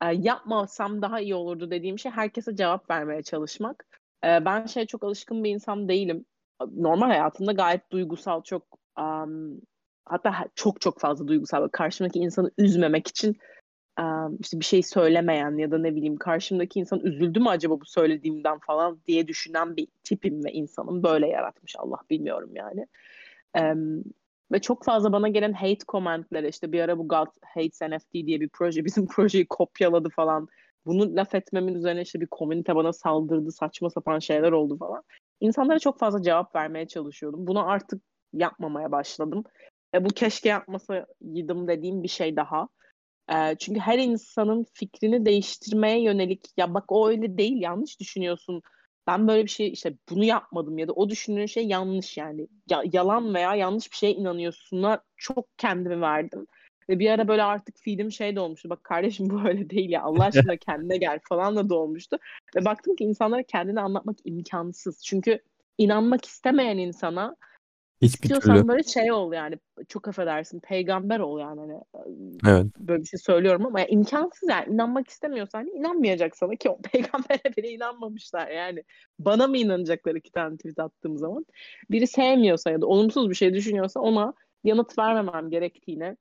e, yapmasam daha iyi olurdu dediğim şey herkese cevap vermeye çalışmak. E, ben şey çok alışkın bir insan değilim normal hayatımda gayet duygusal çok um, hatta çok çok fazla duygusal karşımdaki insanı üzmemek için um, işte bir şey söylemeyen ya da ne bileyim karşımdaki insan üzüldü mü acaba bu söylediğimden falan diye düşünen bir tipim ve insanım böyle yaratmış Allah bilmiyorum yani. Um, ve çok fazla bana gelen hate commentleri işte bir ara bu God Hates NFT diye bir proje bizim projeyi kopyaladı falan. Bunu laf etmemin üzerine işte bir komünite bana saldırdı saçma sapan şeyler oldu falan. İnsanlara çok fazla cevap vermeye çalışıyordum. Bunu artık yapmamaya başladım. E, bu keşke yapmasaydım dediğim bir şey daha. E, çünkü her insanın fikrini değiştirmeye yönelik ya bak o öyle değil yanlış düşünüyorsun. Ben böyle bir şey işte bunu yapmadım ya da o düşündüğün şey yanlış yani. Ya, yalan veya yanlış bir şeye inanıyorsun'a çok kendimi verdim. Ve bir ara böyle artık feedim şey de olmuştu. Bak kardeşim bu öyle değil ya. Allah aşkına kendine gel falan da dolmuştu. Ve baktım ki insanlara kendini anlatmak imkansız. Çünkü inanmak istemeyen insana Hiçbir istiyorsan türlü. böyle şey ol yani. Çok affedersin. Peygamber ol yani. Hani, Evet. böyle bir şey söylüyorum ama yani imkansız yani. inanmak istemiyorsan inanmayacak sana ki o peygambere bile inanmamışlar yani. Bana mı inanacaklar iki tane tweet attığım zaman? Biri sevmiyorsa ya da olumsuz bir şey düşünüyorsa ona yanıt vermemem gerektiğine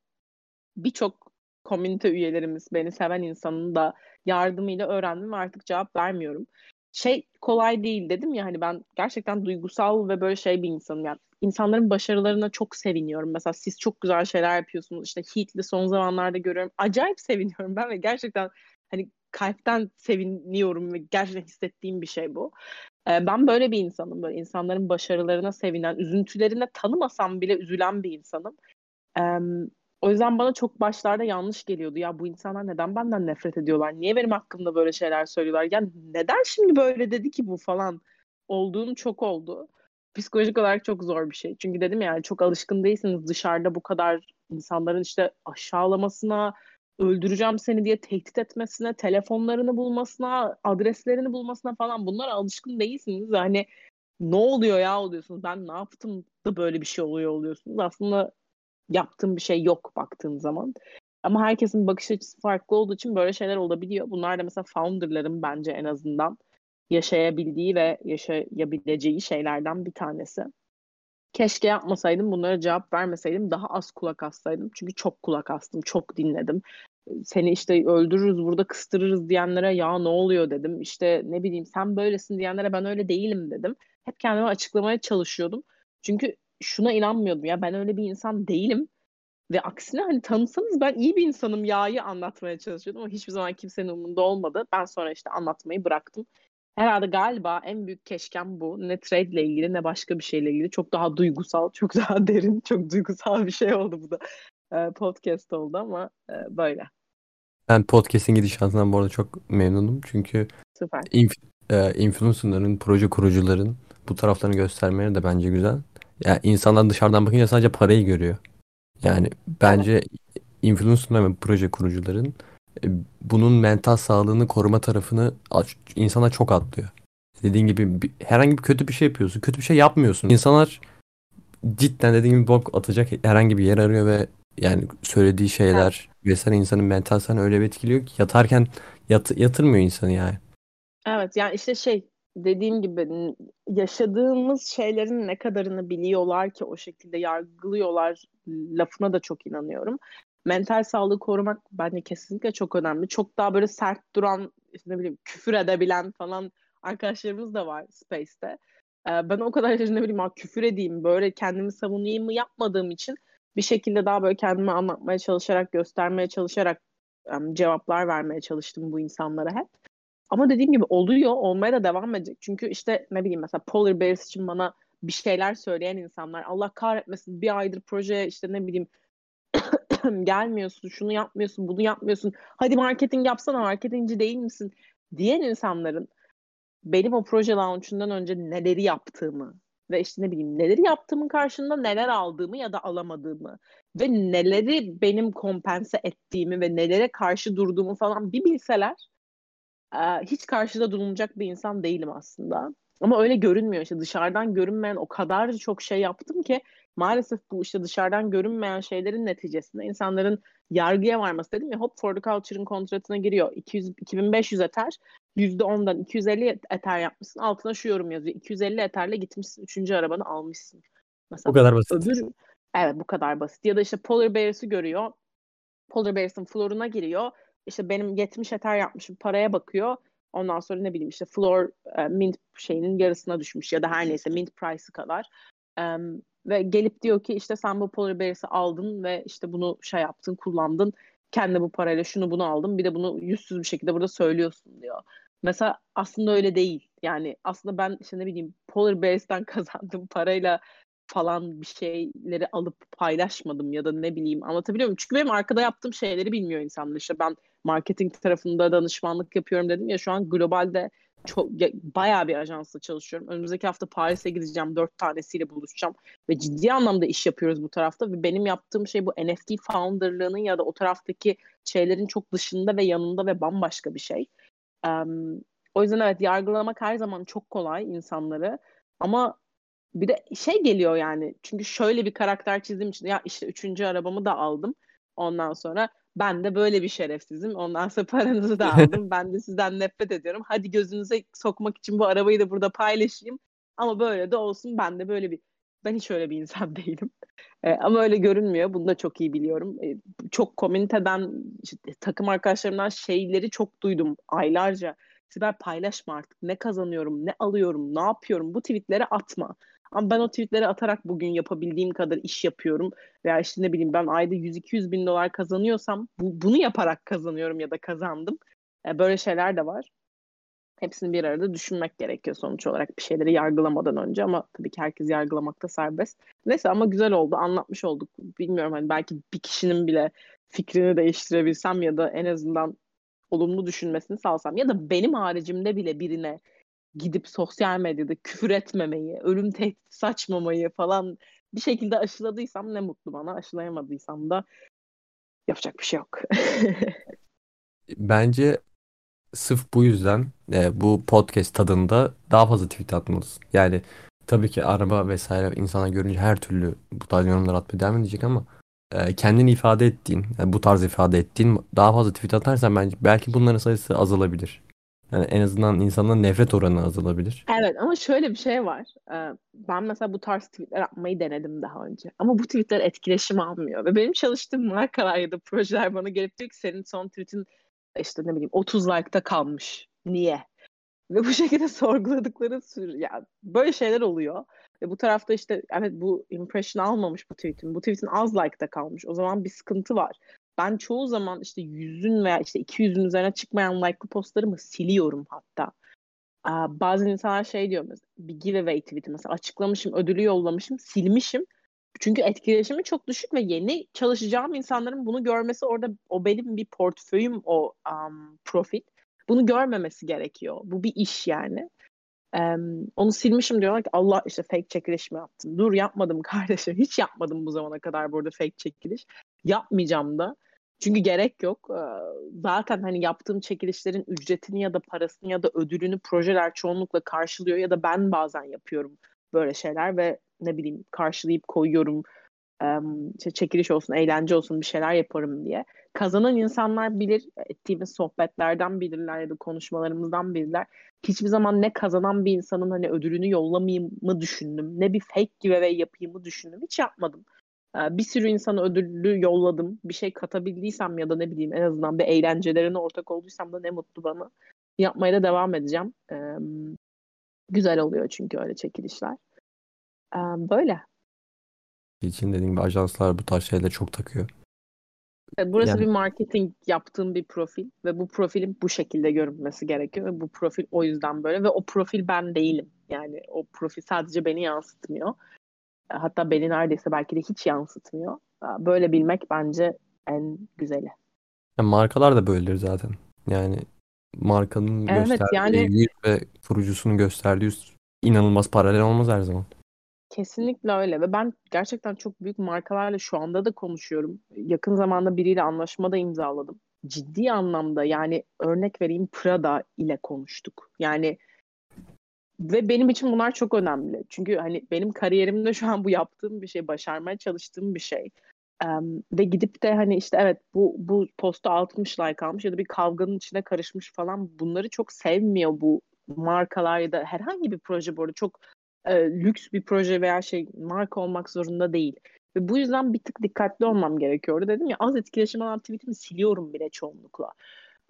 birçok komünite üyelerimiz, beni seven insanın da yardımıyla öğrendim ve artık cevap vermiyorum. Şey kolay değil dedim ya hani ben gerçekten duygusal ve böyle şey bir insanım. Yani insanların başarılarına çok seviniyorum. Mesela siz çok güzel şeyler yapıyorsunuz. İşte Heat'li son zamanlarda görüyorum. Acayip seviniyorum ben ve gerçekten hani kalpten seviniyorum ve gerçekten hissettiğim bir şey bu. Ee, ben böyle bir insanım. Böyle insanların başarılarına sevinen, üzüntülerine tanımasam bile üzülen bir insanım. O yüzden bana çok başlarda yanlış geliyordu. Ya bu insanlar neden benden nefret ediyorlar? Niye benim hakkımda böyle şeyler söylüyorlar? Yani neden şimdi böyle dedi ki bu falan? Olduğum çok oldu. Psikolojik olarak çok zor bir şey. Çünkü dedim yani çok alışkın değilsiniz dışarıda bu kadar insanların işte aşağılamasına, öldüreceğim seni diye tehdit etmesine, telefonlarını bulmasına, adreslerini bulmasına falan bunlara alışkın değilsiniz. Hani ne oluyor ya oluyorsunuz. Ben ne yaptım da böyle bir şey oluyor oluyorsunuz. Aslında yaptığım bir şey yok baktığın zaman. Ama herkesin bakış açısı farklı olduğu için böyle şeyler olabiliyor. Bunlar da mesela founderların bence en azından yaşayabildiği ve yaşayabileceği şeylerden bir tanesi. Keşke yapmasaydım, bunlara cevap vermeseydim, daha az kulak assaydım. Çünkü çok kulak astım, çok dinledim. Seni işte öldürürüz, burada kıstırırız diyenlere ya ne oluyor dedim. İşte ne bileyim sen böylesin diyenlere ben öyle değilim dedim. Hep kendime açıklamaya çalışıyordum. Çünkü şuna inanmıyordum ya ben öyle bir insan değilim. Ve aksine hani tanısanız ben iyi bir insanım ya'yı anlatmaya çalışıyordum ama hiçbir zaman kimsenin umurunda olmadı. Ben sonra işte anlatmayı bıraktım. Herhalde galiba en büyük keşkem bu. Ne trade ile ilgili ne başka bir şeyle ilgili. Çok daha duygusal, çok daha derin, çok duygusal bir şey oldu bu da. Ee, podcast oldu ama e, böyle. Ben podcast'in gidişatından bu arada çok memnunum. Çünkü Süper. inf- e, influencer'ların, proje kurucuların bu taraflarını göstermeleri de bence güzel. Yani insanlar dışarıdan bakınca sadece parayı görüyor. Yani bence influencer ve proje kurucuların e, bunun mental sağlığını koruma tarafını insana çok atlıyor. Dediğin gibi bir- herhangi bir kötü bir şey yapıyorsun. Kötü bir şey yapmıyorsun. İnsanlar cidden dediğin gibi bok atacak herhangi bir yer arıyor ve yani söylediği şeyler vesaire insanın mental sağlığını öyle bir etkiliyor ki yatarken yat- yatırmıyor insanı yani. Evet yani işte şey dediğim gibi yaşadığımız şeylerin ne kadarını biliyorlar ki o şekilde yargılıyorlar lafına da çok inanıyorum. Mental sağlığı korumak bence kesinlikle çok önemli. Çok daha böyle sert duran, işte ne bileyim küfür edebilen falan arkadaşlarımız da var Space'te. Ee, ben o kadar ne bileyim "Aa, küfür edeyim, böyle kendimi savunayım mı yapmadığım için bir şekilde daha böyle kendimi anlatmaya çalışarak, göstermeye çalışarak em, cevaplar vermeye çalıştım bu insanlara hep. Ama dediğim gibi oluyor, olmaya da devam edecek. Çünkü işte ne bileyim mesela Polar Bears için bana bir şeyler söyleyen insanlar Allah kahretmesin bir aydır proje işte ne bileyim gelmiyorsun, şunu yapmıyorsun, bunu yapmıyorsun. Hadi marketing yapsana, marketingci değil misin? diyen insanların benim o proje launch'undan önce neleri yaptığımı ve işte ne bileyim neleri yaptığımın karşılığında neler aldığımı ya da alamadığımı ve neleri benim kompense ettiğimi ve nelere karşı durduğumu falan bir bilseler hiç karşıda durulacak bir insan değilim aslında. Ama öyle görünmüyor. İşte dışarıdan görünmeyen o kadar çok şey yaptım ki maalesef bu işte dışarıdan görünmeyen şeylerin neticesinde insanların yargıya varması dedim ya Hop for the Culture'ın kontratına giriyor. 200, 2500 eter. %10'dan 250 eter yapmışsın. Altına şu yorum yazıyor. 250 eterle gitmişsin. Üçüncü arabanı almışsın. Mesela Bu kadar basit. öbür evet bu kadar basit. Ya da işte Polar Bears'ı görüyor. Polar Bears'ın floruna giriyor. İşte benim 70 eter yapmışım. Paraya bakıyor. Ondan sonra ne bileyim işte floor e, mint şeyinin yarısına düşmüş ya da her neyse mint price'ı kadar. Em, ve gelip diyor ki işte sen bu Polar Bears'ı aldın ve işte bunu şey yaptın, kullandın. Kendi bu parayla şunu bunu aldın. Bir de bunu yüzsüz bir şekilde burada söylüyorsun diyor. Mesela aslında öyle değil. Yani aslında ben işte ne bileyim Polar Bears'ten kazandığım parayla falan bir şeyleri alıp paylaşmadım ya da ne bileyim anlatabiliyor muyum? Çünkü benim arkada yaptığım şeyleri bilmiyor insanlar. İşte ben marketing tarafında danışmanlık yapıyorum dedim ya şu an globalde çok ya, bayağı bir ajansla çalışıyorum. Önümüzdeki hafta Paris'e gideceğim. Dört tanesiyle buluşacağım. Ve ciddi anlamda iş yapıyoruz bu tarafta. Ve benim yaptığım şey bu NFT founderlığının ya da o taraftaki şeylerin çok dışında ve yanında ve bambaşka bir şey. Um, o yüzden evet yargılamak her zaman çok kolay insanları. Ama bir de şey geliyor yani. Çünkü şöyle bir karakter çizdiğim için ya işte üçüncü arabamı da aldım. Ondan sonra ben de böyle bir şerefsizim. Ondan sonra paranızı da aldım. ben de sizden nefret ediyorum. Hadi gözünüze sokmak için bu arabayı da burada paylaşayım. Ama böyle de olsun. Ben de böyle bir ben hiç öyle bir insan değilim. E, ama öyle görünmüyor. Bunu da çok iyi biliyorum. E, çok komüniteden, işte, takım arkadaşlarımdan şeyleri çok duydum aylarca. Sibel paylaşma artık. Ne kazanıyorum, ne alıyorum, ne yapıyorum. Bu tweetleri atma. Ama ben o tweetleri atarak bugün yapabildiğim kadar iş yapıyorum. Veya işte ne bileyim ben ayda 100-200 bin dolar kazanıyorsam bu, bunu yaparak kazanıyorum ya da kazandım. E, böyle şeyler de var. Hepsini bir arada düşünmek gerekiyor sonuç olarak bir şeyleri yargılamadan önce ama tabii ki herkes yargılamakta serbest. Neyse ama güzel oldu anlatmış olduk. Bilmiyorum hani belki bir kişinin bile fikrini değiştirebilsem ya da en azından olumlu düşünmesini sağlasam ya da benim haricimde bile birine gidip sosyal medyada küfür etmemeyi, ölüm tehdit saçmamayı falan bir şekilde aşıladıysam ne mutlu bana. Aşılayamadıysam da yapacak bir şey yok. Bence sırf bu yüzden e, bu podcast tadında daha fazla tweet atmalısın. Yani tabii ki araba vesaire insana görünce her türlü bu tarz yorumlar atmaya devam edecek ama e, kendini ifade ettiğin, yani bu tarz ifade ettiğin daha fazla tweet atarsan bence belki bunların sayısı azalabilir. Yani en azından insanların nefret oranı azalabilir. Evet ama şöyle bir şey var. Ee, ben mesela bu tarz tweetler atmayı denedim daha önce. Ama bu tweetler etkileşim almıyor. Ve benim çalıştığım markalar ya da projeler bana gelip diyor ki senin son tweetin işte ne bileyim 30 like'ta kalmış. Niye? Ve bu şekilde sorguladıkları sür ya böyle şeyler oluyor. Ve bu tarafta işte evet bu impression almamış bu tweetin. Bu tweetin az like'ta kalmış. O zaman bir sıkıntı var ben çoğu zaman işte yüzün veya işte 200'ün üzerine çıkmayan like'lı postlarımı siliyorum hatta. Aa, bazen insanlar şey diyor mesela bir giveaway tweet'i mesela açıklamışım, ödülü yollamışım, silmişim. Çünkü etkileşimi çok düşük ve yeni çalışacağım insanların bunu görmesi orada o benim bir portföyüm o um, profil. Bunu görmemesi gerekiyor. Bu bir iş yani. Um, onu silmişim diyorlar ki Allah işte fake çekiliş mi yaptın? Dur yapmadım kardeşim. Hiç yapmadım bu zamana kadar burada fake çekiliş. Yapmayacağım da. Çünkü gerek yok. Zaten hani yaptığım çekilişlerin ücretini ya da parasını ya da ödülünü projeler çoğunlukla karşılıyor ya da ben bazen yapıyorum böyle şeyler ve ne bileyim karşılayıp koyuyorum. İşte çekiliş olsun, eğlence olsun bir şeyler yaparım diye. Kazanan insanlar bilir, ettiğimiz sohbetlerden bilirler ya da konuşmalarımızdan bilirler. Hiçbir zaman ne kazanan bir insanın hani ödülünü yollamayayım mı düşündüm, ne bir fake giveaway yapayım mı düşündüm. Hiç yapmadım. Ee, bir sürü insana ödüllü yolladım. Bir şey katabildiysem ya da ne bileyim en azından bir eğlencelerine ortak olduysam da ne mutlu bana. Yapmaya da devam edeceğim. Ee, güzel oluyor çünkü öyle çekilişler. Ee, böyle. için dediğim gibi ajanslar bu tarz şeyleri çok takıyor. Burası yani... bir marketing yaptığım bir profil ve bu profilin bu şekilde görünmesi gerekiyor ve bu profil o yüzden böyle ve o profil ben değilim. Yani o profil sadece beni yansıtmıyor. Hatta beni neredeyse belki de hiç yansıtmıyor. Böyle bilmek bence en güzeli. Ya markalar da böyledir zaten. Yani markanın evet, gösterdiği yani, yüz ve kurucusunun gösterdiği yüz inanılmaz paralel olmaz her zaman. Kesinlikle öyle ve ben gerçekten çok büyük markalarla şu anda da konuşuyorum. Yakın zamanda biriyle anlaşma da imzaladım. Ciddi anlamda yani örnek vereyim Prada ile konuştuk. Yani ve benim için bunlar çok önemli. Çünkü hani benim kariyerimde şu an bu yaptığım bir şey, başarmaya çalıştığım bir şey. Um, ve gidip de hani işte evet bu bu posta 60 like almış ya da bir kavganın içine karışmış falan bunları çok sevmiyor bu markalar ya da herhangi bir proje bu arada çok e, lüks bir proje veya şey marka olmak zorunda değil. Ve bu yüzden bir tık dikkatli olmam gerekiyordu. Dedim ya az etkileşim alan tweetimi siliyorum bile çoğunlukla.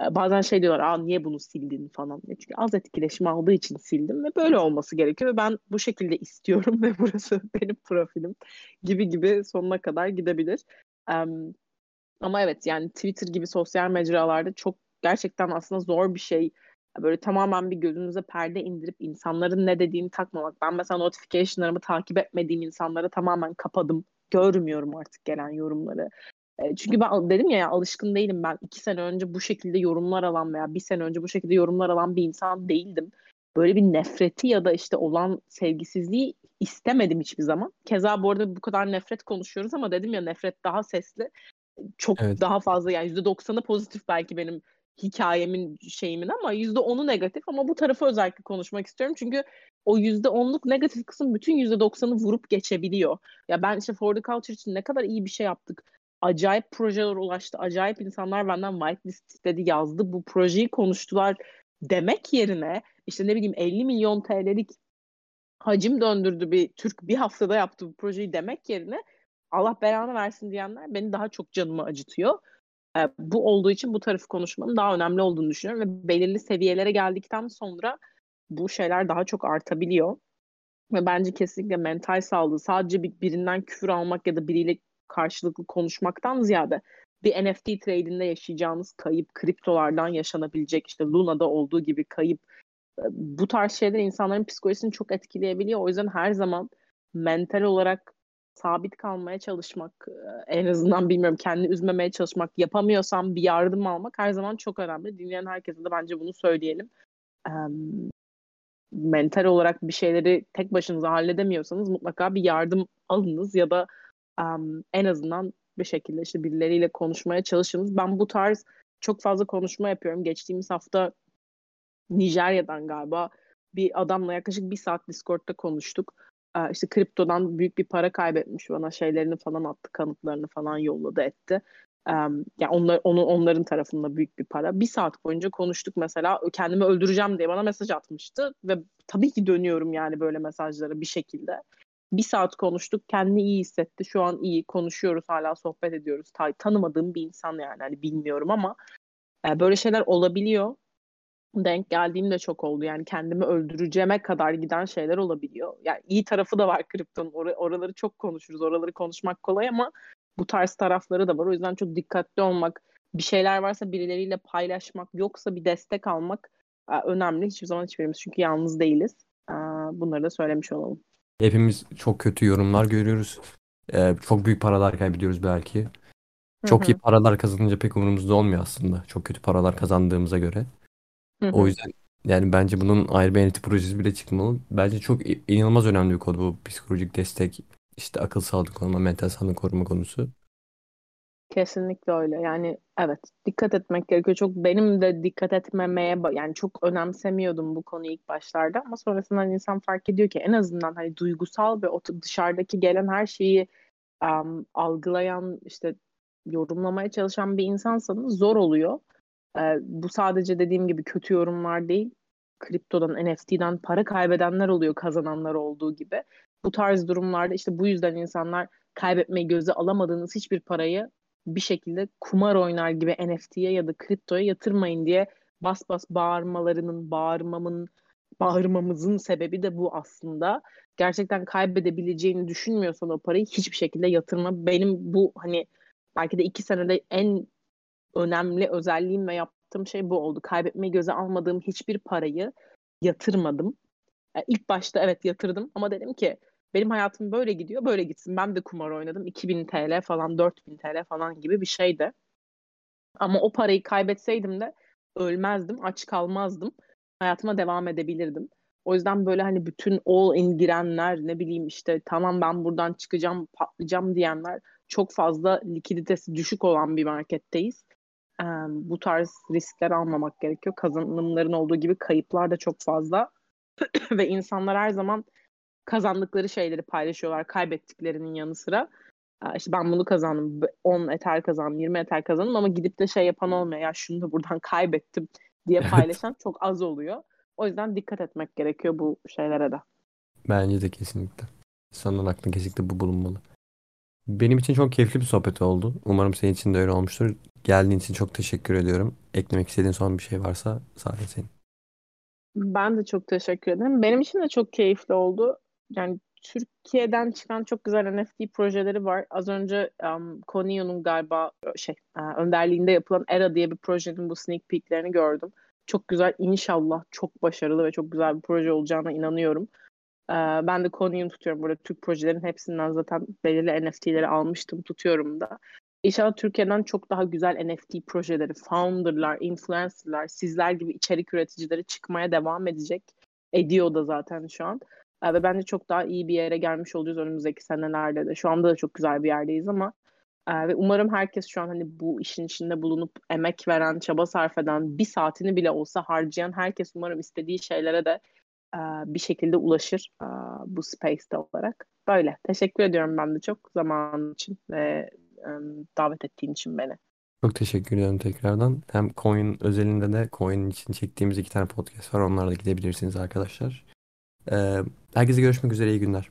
Ee, bazen şey diyorlar Aa, niye bunu sildin falan. Çünkü az etkileşim aldığı için sildim ve böyle olması gerekiyor. Ve ben bu şekilde istiyorum ve burası benim profilim gibi gibi sonuna kadar gidebilir. Um, ama evet yani Twitter gibi sosyal mecralarda çok gerçekten aslında zor bir şey Böyle tamamen bir gözünüze perde indirip insanların ne dediğini takmamak. Ben mesela notification'larımı takip etmediğim insanlara tamamen kapadım. Görmüyorum artık gelen yorumları. Çünkü ben dedim ya, ya alışkın değilim ben. iki sene önce bu şekilde yorumlar alan veya bir sene önce bu şekilde yorumlar alan bir insan değildim. Böyle bir nefreti ya da işte olan sevgisizliği istemedim hiçbir zaman. Keza bu arada bu kadar nefret konuşuyoruz ama dedim ya nefret daha sesli. Çok evet. daha fazla yani %90'ı pozitif belki benim hikayemin şeyimin ama %10'u negatif ama bu tarafı özellikle konuşmak istiyorum. Çünkü o %10'luk negatif kısım bütün %90'ı vurup geçebiliyor. Ya ben işte For the Culture için ne kadar iyi bir şey yaptık. Acayip projeler ulaştı. Acayip insanlar benden whitelist istedi yazdı. Bu projeyi konuştular demek yerine işte ne bileyim 50 milyon TL'lik hacim döndürdü bir Türk bir haftada yaptı bu projeyi demek yerine Allah belanı versin diyenler beni daha çok canımı acıtıyor. E, bu olduğu için bu tarafı konuşmanın daha önemli olduğunu düşünüyorum ve belirli seviyelere geldikten sonra bu şeyler daha çok artabiliyor. Ve bence kesinlikle mental sağlığı sadece bir, birinden küfür almak ya da biriyle karşılıklı konuşmaktan ziyade bir NFT trade'inde yaşayacağınız kayıp, kriptolardan yaşanabilecek işte Luna'da olduğu gibi kayıp bu tarz şeyler insanların psikolojisini çok etkileyebiliyor. O yüzden her zaman mental olarak sabit kalmaya çalışmak, en azından bilmiyorum kendi üzmemeye çalışmak, yapamıyorsam bir yardım almak her zaman çok önemli. Dinleyen herkese de bence bunu söyleyelim. mental olarak bir şeyleri tek başınıza halledemiyorsanız mutlaka bir yardım alınız ya da en azından bir şekilde işte birileriyle konuşmaya çalışınız. Ben bu tarz çok fazla konuşma yapıyorum. Geçtiğimiz hafta Nijerya'dan galiba bir adamla yaklaşık bir saat Discord'da konuştuk. Ee, işte kriptodan büyük bir para kaybetmiş bana şeylerini falan attı, kanıtlarını falan yolladı etti. Ee, yani onlar, onu, onların tarafında büyük bir para. Bir saat boyunca konuştuk mesela kendimi öldüreceğim diye bana mesaj atmıştı ve tabii ki dönüyorum yani böyle mesajlara bir şekilde. Bir saat konuştuk. Kendini iyi hissetti. Şu an iyi. Konuşuyoruz. Hala sohbet ediyoruz. Ta- tanımadığım bir insan yani. Hani bilmiyorum ama e, böyle şeyler olabiliyor denk geldiğim de çok oldu. Yani kendimi öldüreceğime kadar giden şeyler olabiliyor. Yani iyi tarafı da var kriptonun. Or- oraları çok konuşuruz. Oraları konuşmak kolay ama bu tarz tarafları da var. O yüzden çok dikkatli olmak, bir şeyler varsa birileriyle paylaşmak, yoksa bir destek almak e, önemli. Hiçbir zaman hiçbirimiz çünkü yalnız değiliz. E, bunları da söylemiş olalım. Hepimiz çok kötü yorumlar görüyoruz. Ee, çok büyük paralar kaybediyoruz belki. Çok Hı-hı. iyi paralar kazanınca pek umurumuzda olmuyor aslında. Çok kötü paralar kazandığımıza göre. Hı O yüzden yani bence bunun ayrı bir NFT projesi bile çıkmalı. Bence çok inanılmaz önemli bir konu bu psikolojik destek, işte akıl sağlığı koruma, mental sağlığı koruma konusu. Kesinlikle öyle. Yani evet dikkat etmek gerekiyor. Çok benim de dikkat etmemeye yani çok önemsemiyordum bu konuyu ilk başlarda ama sonrasında insan fark ediyor ki en azından hani duygusal ve o dışarıdaki gelen her şeyi um, algılayan işte yorumlamaya çalışan bir insansanız zor oluyor. Ee, bu sadece dediğim gibi kötü yorumlar değil. Kriptodan, NFT'den para kaybedenler oluyor kazananlar olduğu gibi. Bu tarz durumlarda işte bu yüzden insanlar kaybetmeyi göze alamadığınız hiçbir parayı bir şekilde kumar oynar gibi NFT'ye ya da kriptoya yatırmayın diye bas bas bağırmalarının, bağırmamın, bağırmamızın sebebi de bu aslında. Gerçekten kaybedebileceğini düşünmüyorsan o parayı hiçbir şekilde yatırma. Benim bu hani belki de iki senede en önemli özelliğim ve yaptığım şey bu oldu. Kaybetmeyi göze almadığım hiçbir parayı yatırmadım. Yani ilk başta evet yatırdım ama dedim ki benim hayatım böyle gidiyor, böyle gitsin. Ben de kumar oynadım. 2000 TL falan, 4000 TL falan gibi bir şeydi. Ama o parayı kaybetseydim de ölmezdim, aç kalmazdım. Hayatıma devam edebilirdim. O yüzden böyle hani bütün all in girenler ne bileyim işte tamam ben buradan çıkacağım, patlayacağım diyenler çok fazla likiditesi düşük olan bir marketteyiz bu tarz riskler almamak gerekiyor. Kazanımların olduğu gibi kayıplar da çok fazla. Ve insanlar her zaman kazandıkları şeyleri paylaşıyorlar kaybettiklerinin yanı sıra. İşte ben bunu kazandım, 10 eter kazandım, 20 eter kazandım ama gidip de şey yapan olmuyor. Ya şunu da buradan kaybettim diye paylaşan evet. çok az oluyor. O yüzden dikkat etmek gerekiyor bu şeylere de. Bence de kesinlikle. İnsanların aklına kesinlikle bu bulunmalı. Benim için çok keyifli bir sohbet oldu. Umarım senin için de öyle olmuştur. Geldiğin için çok teşekkür ediyorum. Eklemek istediğin son bir şey varsa sadece senin. Ben de çok teşekkür ederim. Benim için de çok keyifli oldu. Yani Türkiye'den çıkan çok güzel NFT projeleri var. Az önce um, Konio'nun galiba şey uh, önderliğinde yapılan ERA diye bir projenin bu sneak peeklerini gördüm. çok güzel inşallah çok başarılı ve çok güzel bir proje olacağına inanıyorum. Ee, ben de Konya'yı tutuyorum. Burada Türk projelerin hepsinden zaten belirli NFT'leri almıştım, tutuyorum da. İnşallah Türkiye'den çok daha güzel NFT projeleri, founderlar, influencerlar, sizler gibi içerik üreticileri çıkmaya devam edecek. Ediyor da zaten şu an. Ve bence çok daha iyi bir yere gelmiş olacağız önümüzdeki senelerde de. Şu anda da çok güzel bir yerdeyiz ama e, ve umarım herkes şu an hani bu işin içinde bulunup emek veren, çaba sarf eden, bir saatini bile olsa harcayan herkes umarım istediği şeylere de e, bir şekilde ulaşır e, bu space'te olarak. Böyle. Teşekkür ediyorum ben de çok zamanın için ve davet ettiğin için beni. Çok teşekkür ederim tekrardan. Hem Coin özelinde de Coin için çektiğimiz iki tane podcast var. Onlara da gidebilirsiniz arkadaşlar. Herkese görüşmek üzere. iyi günler.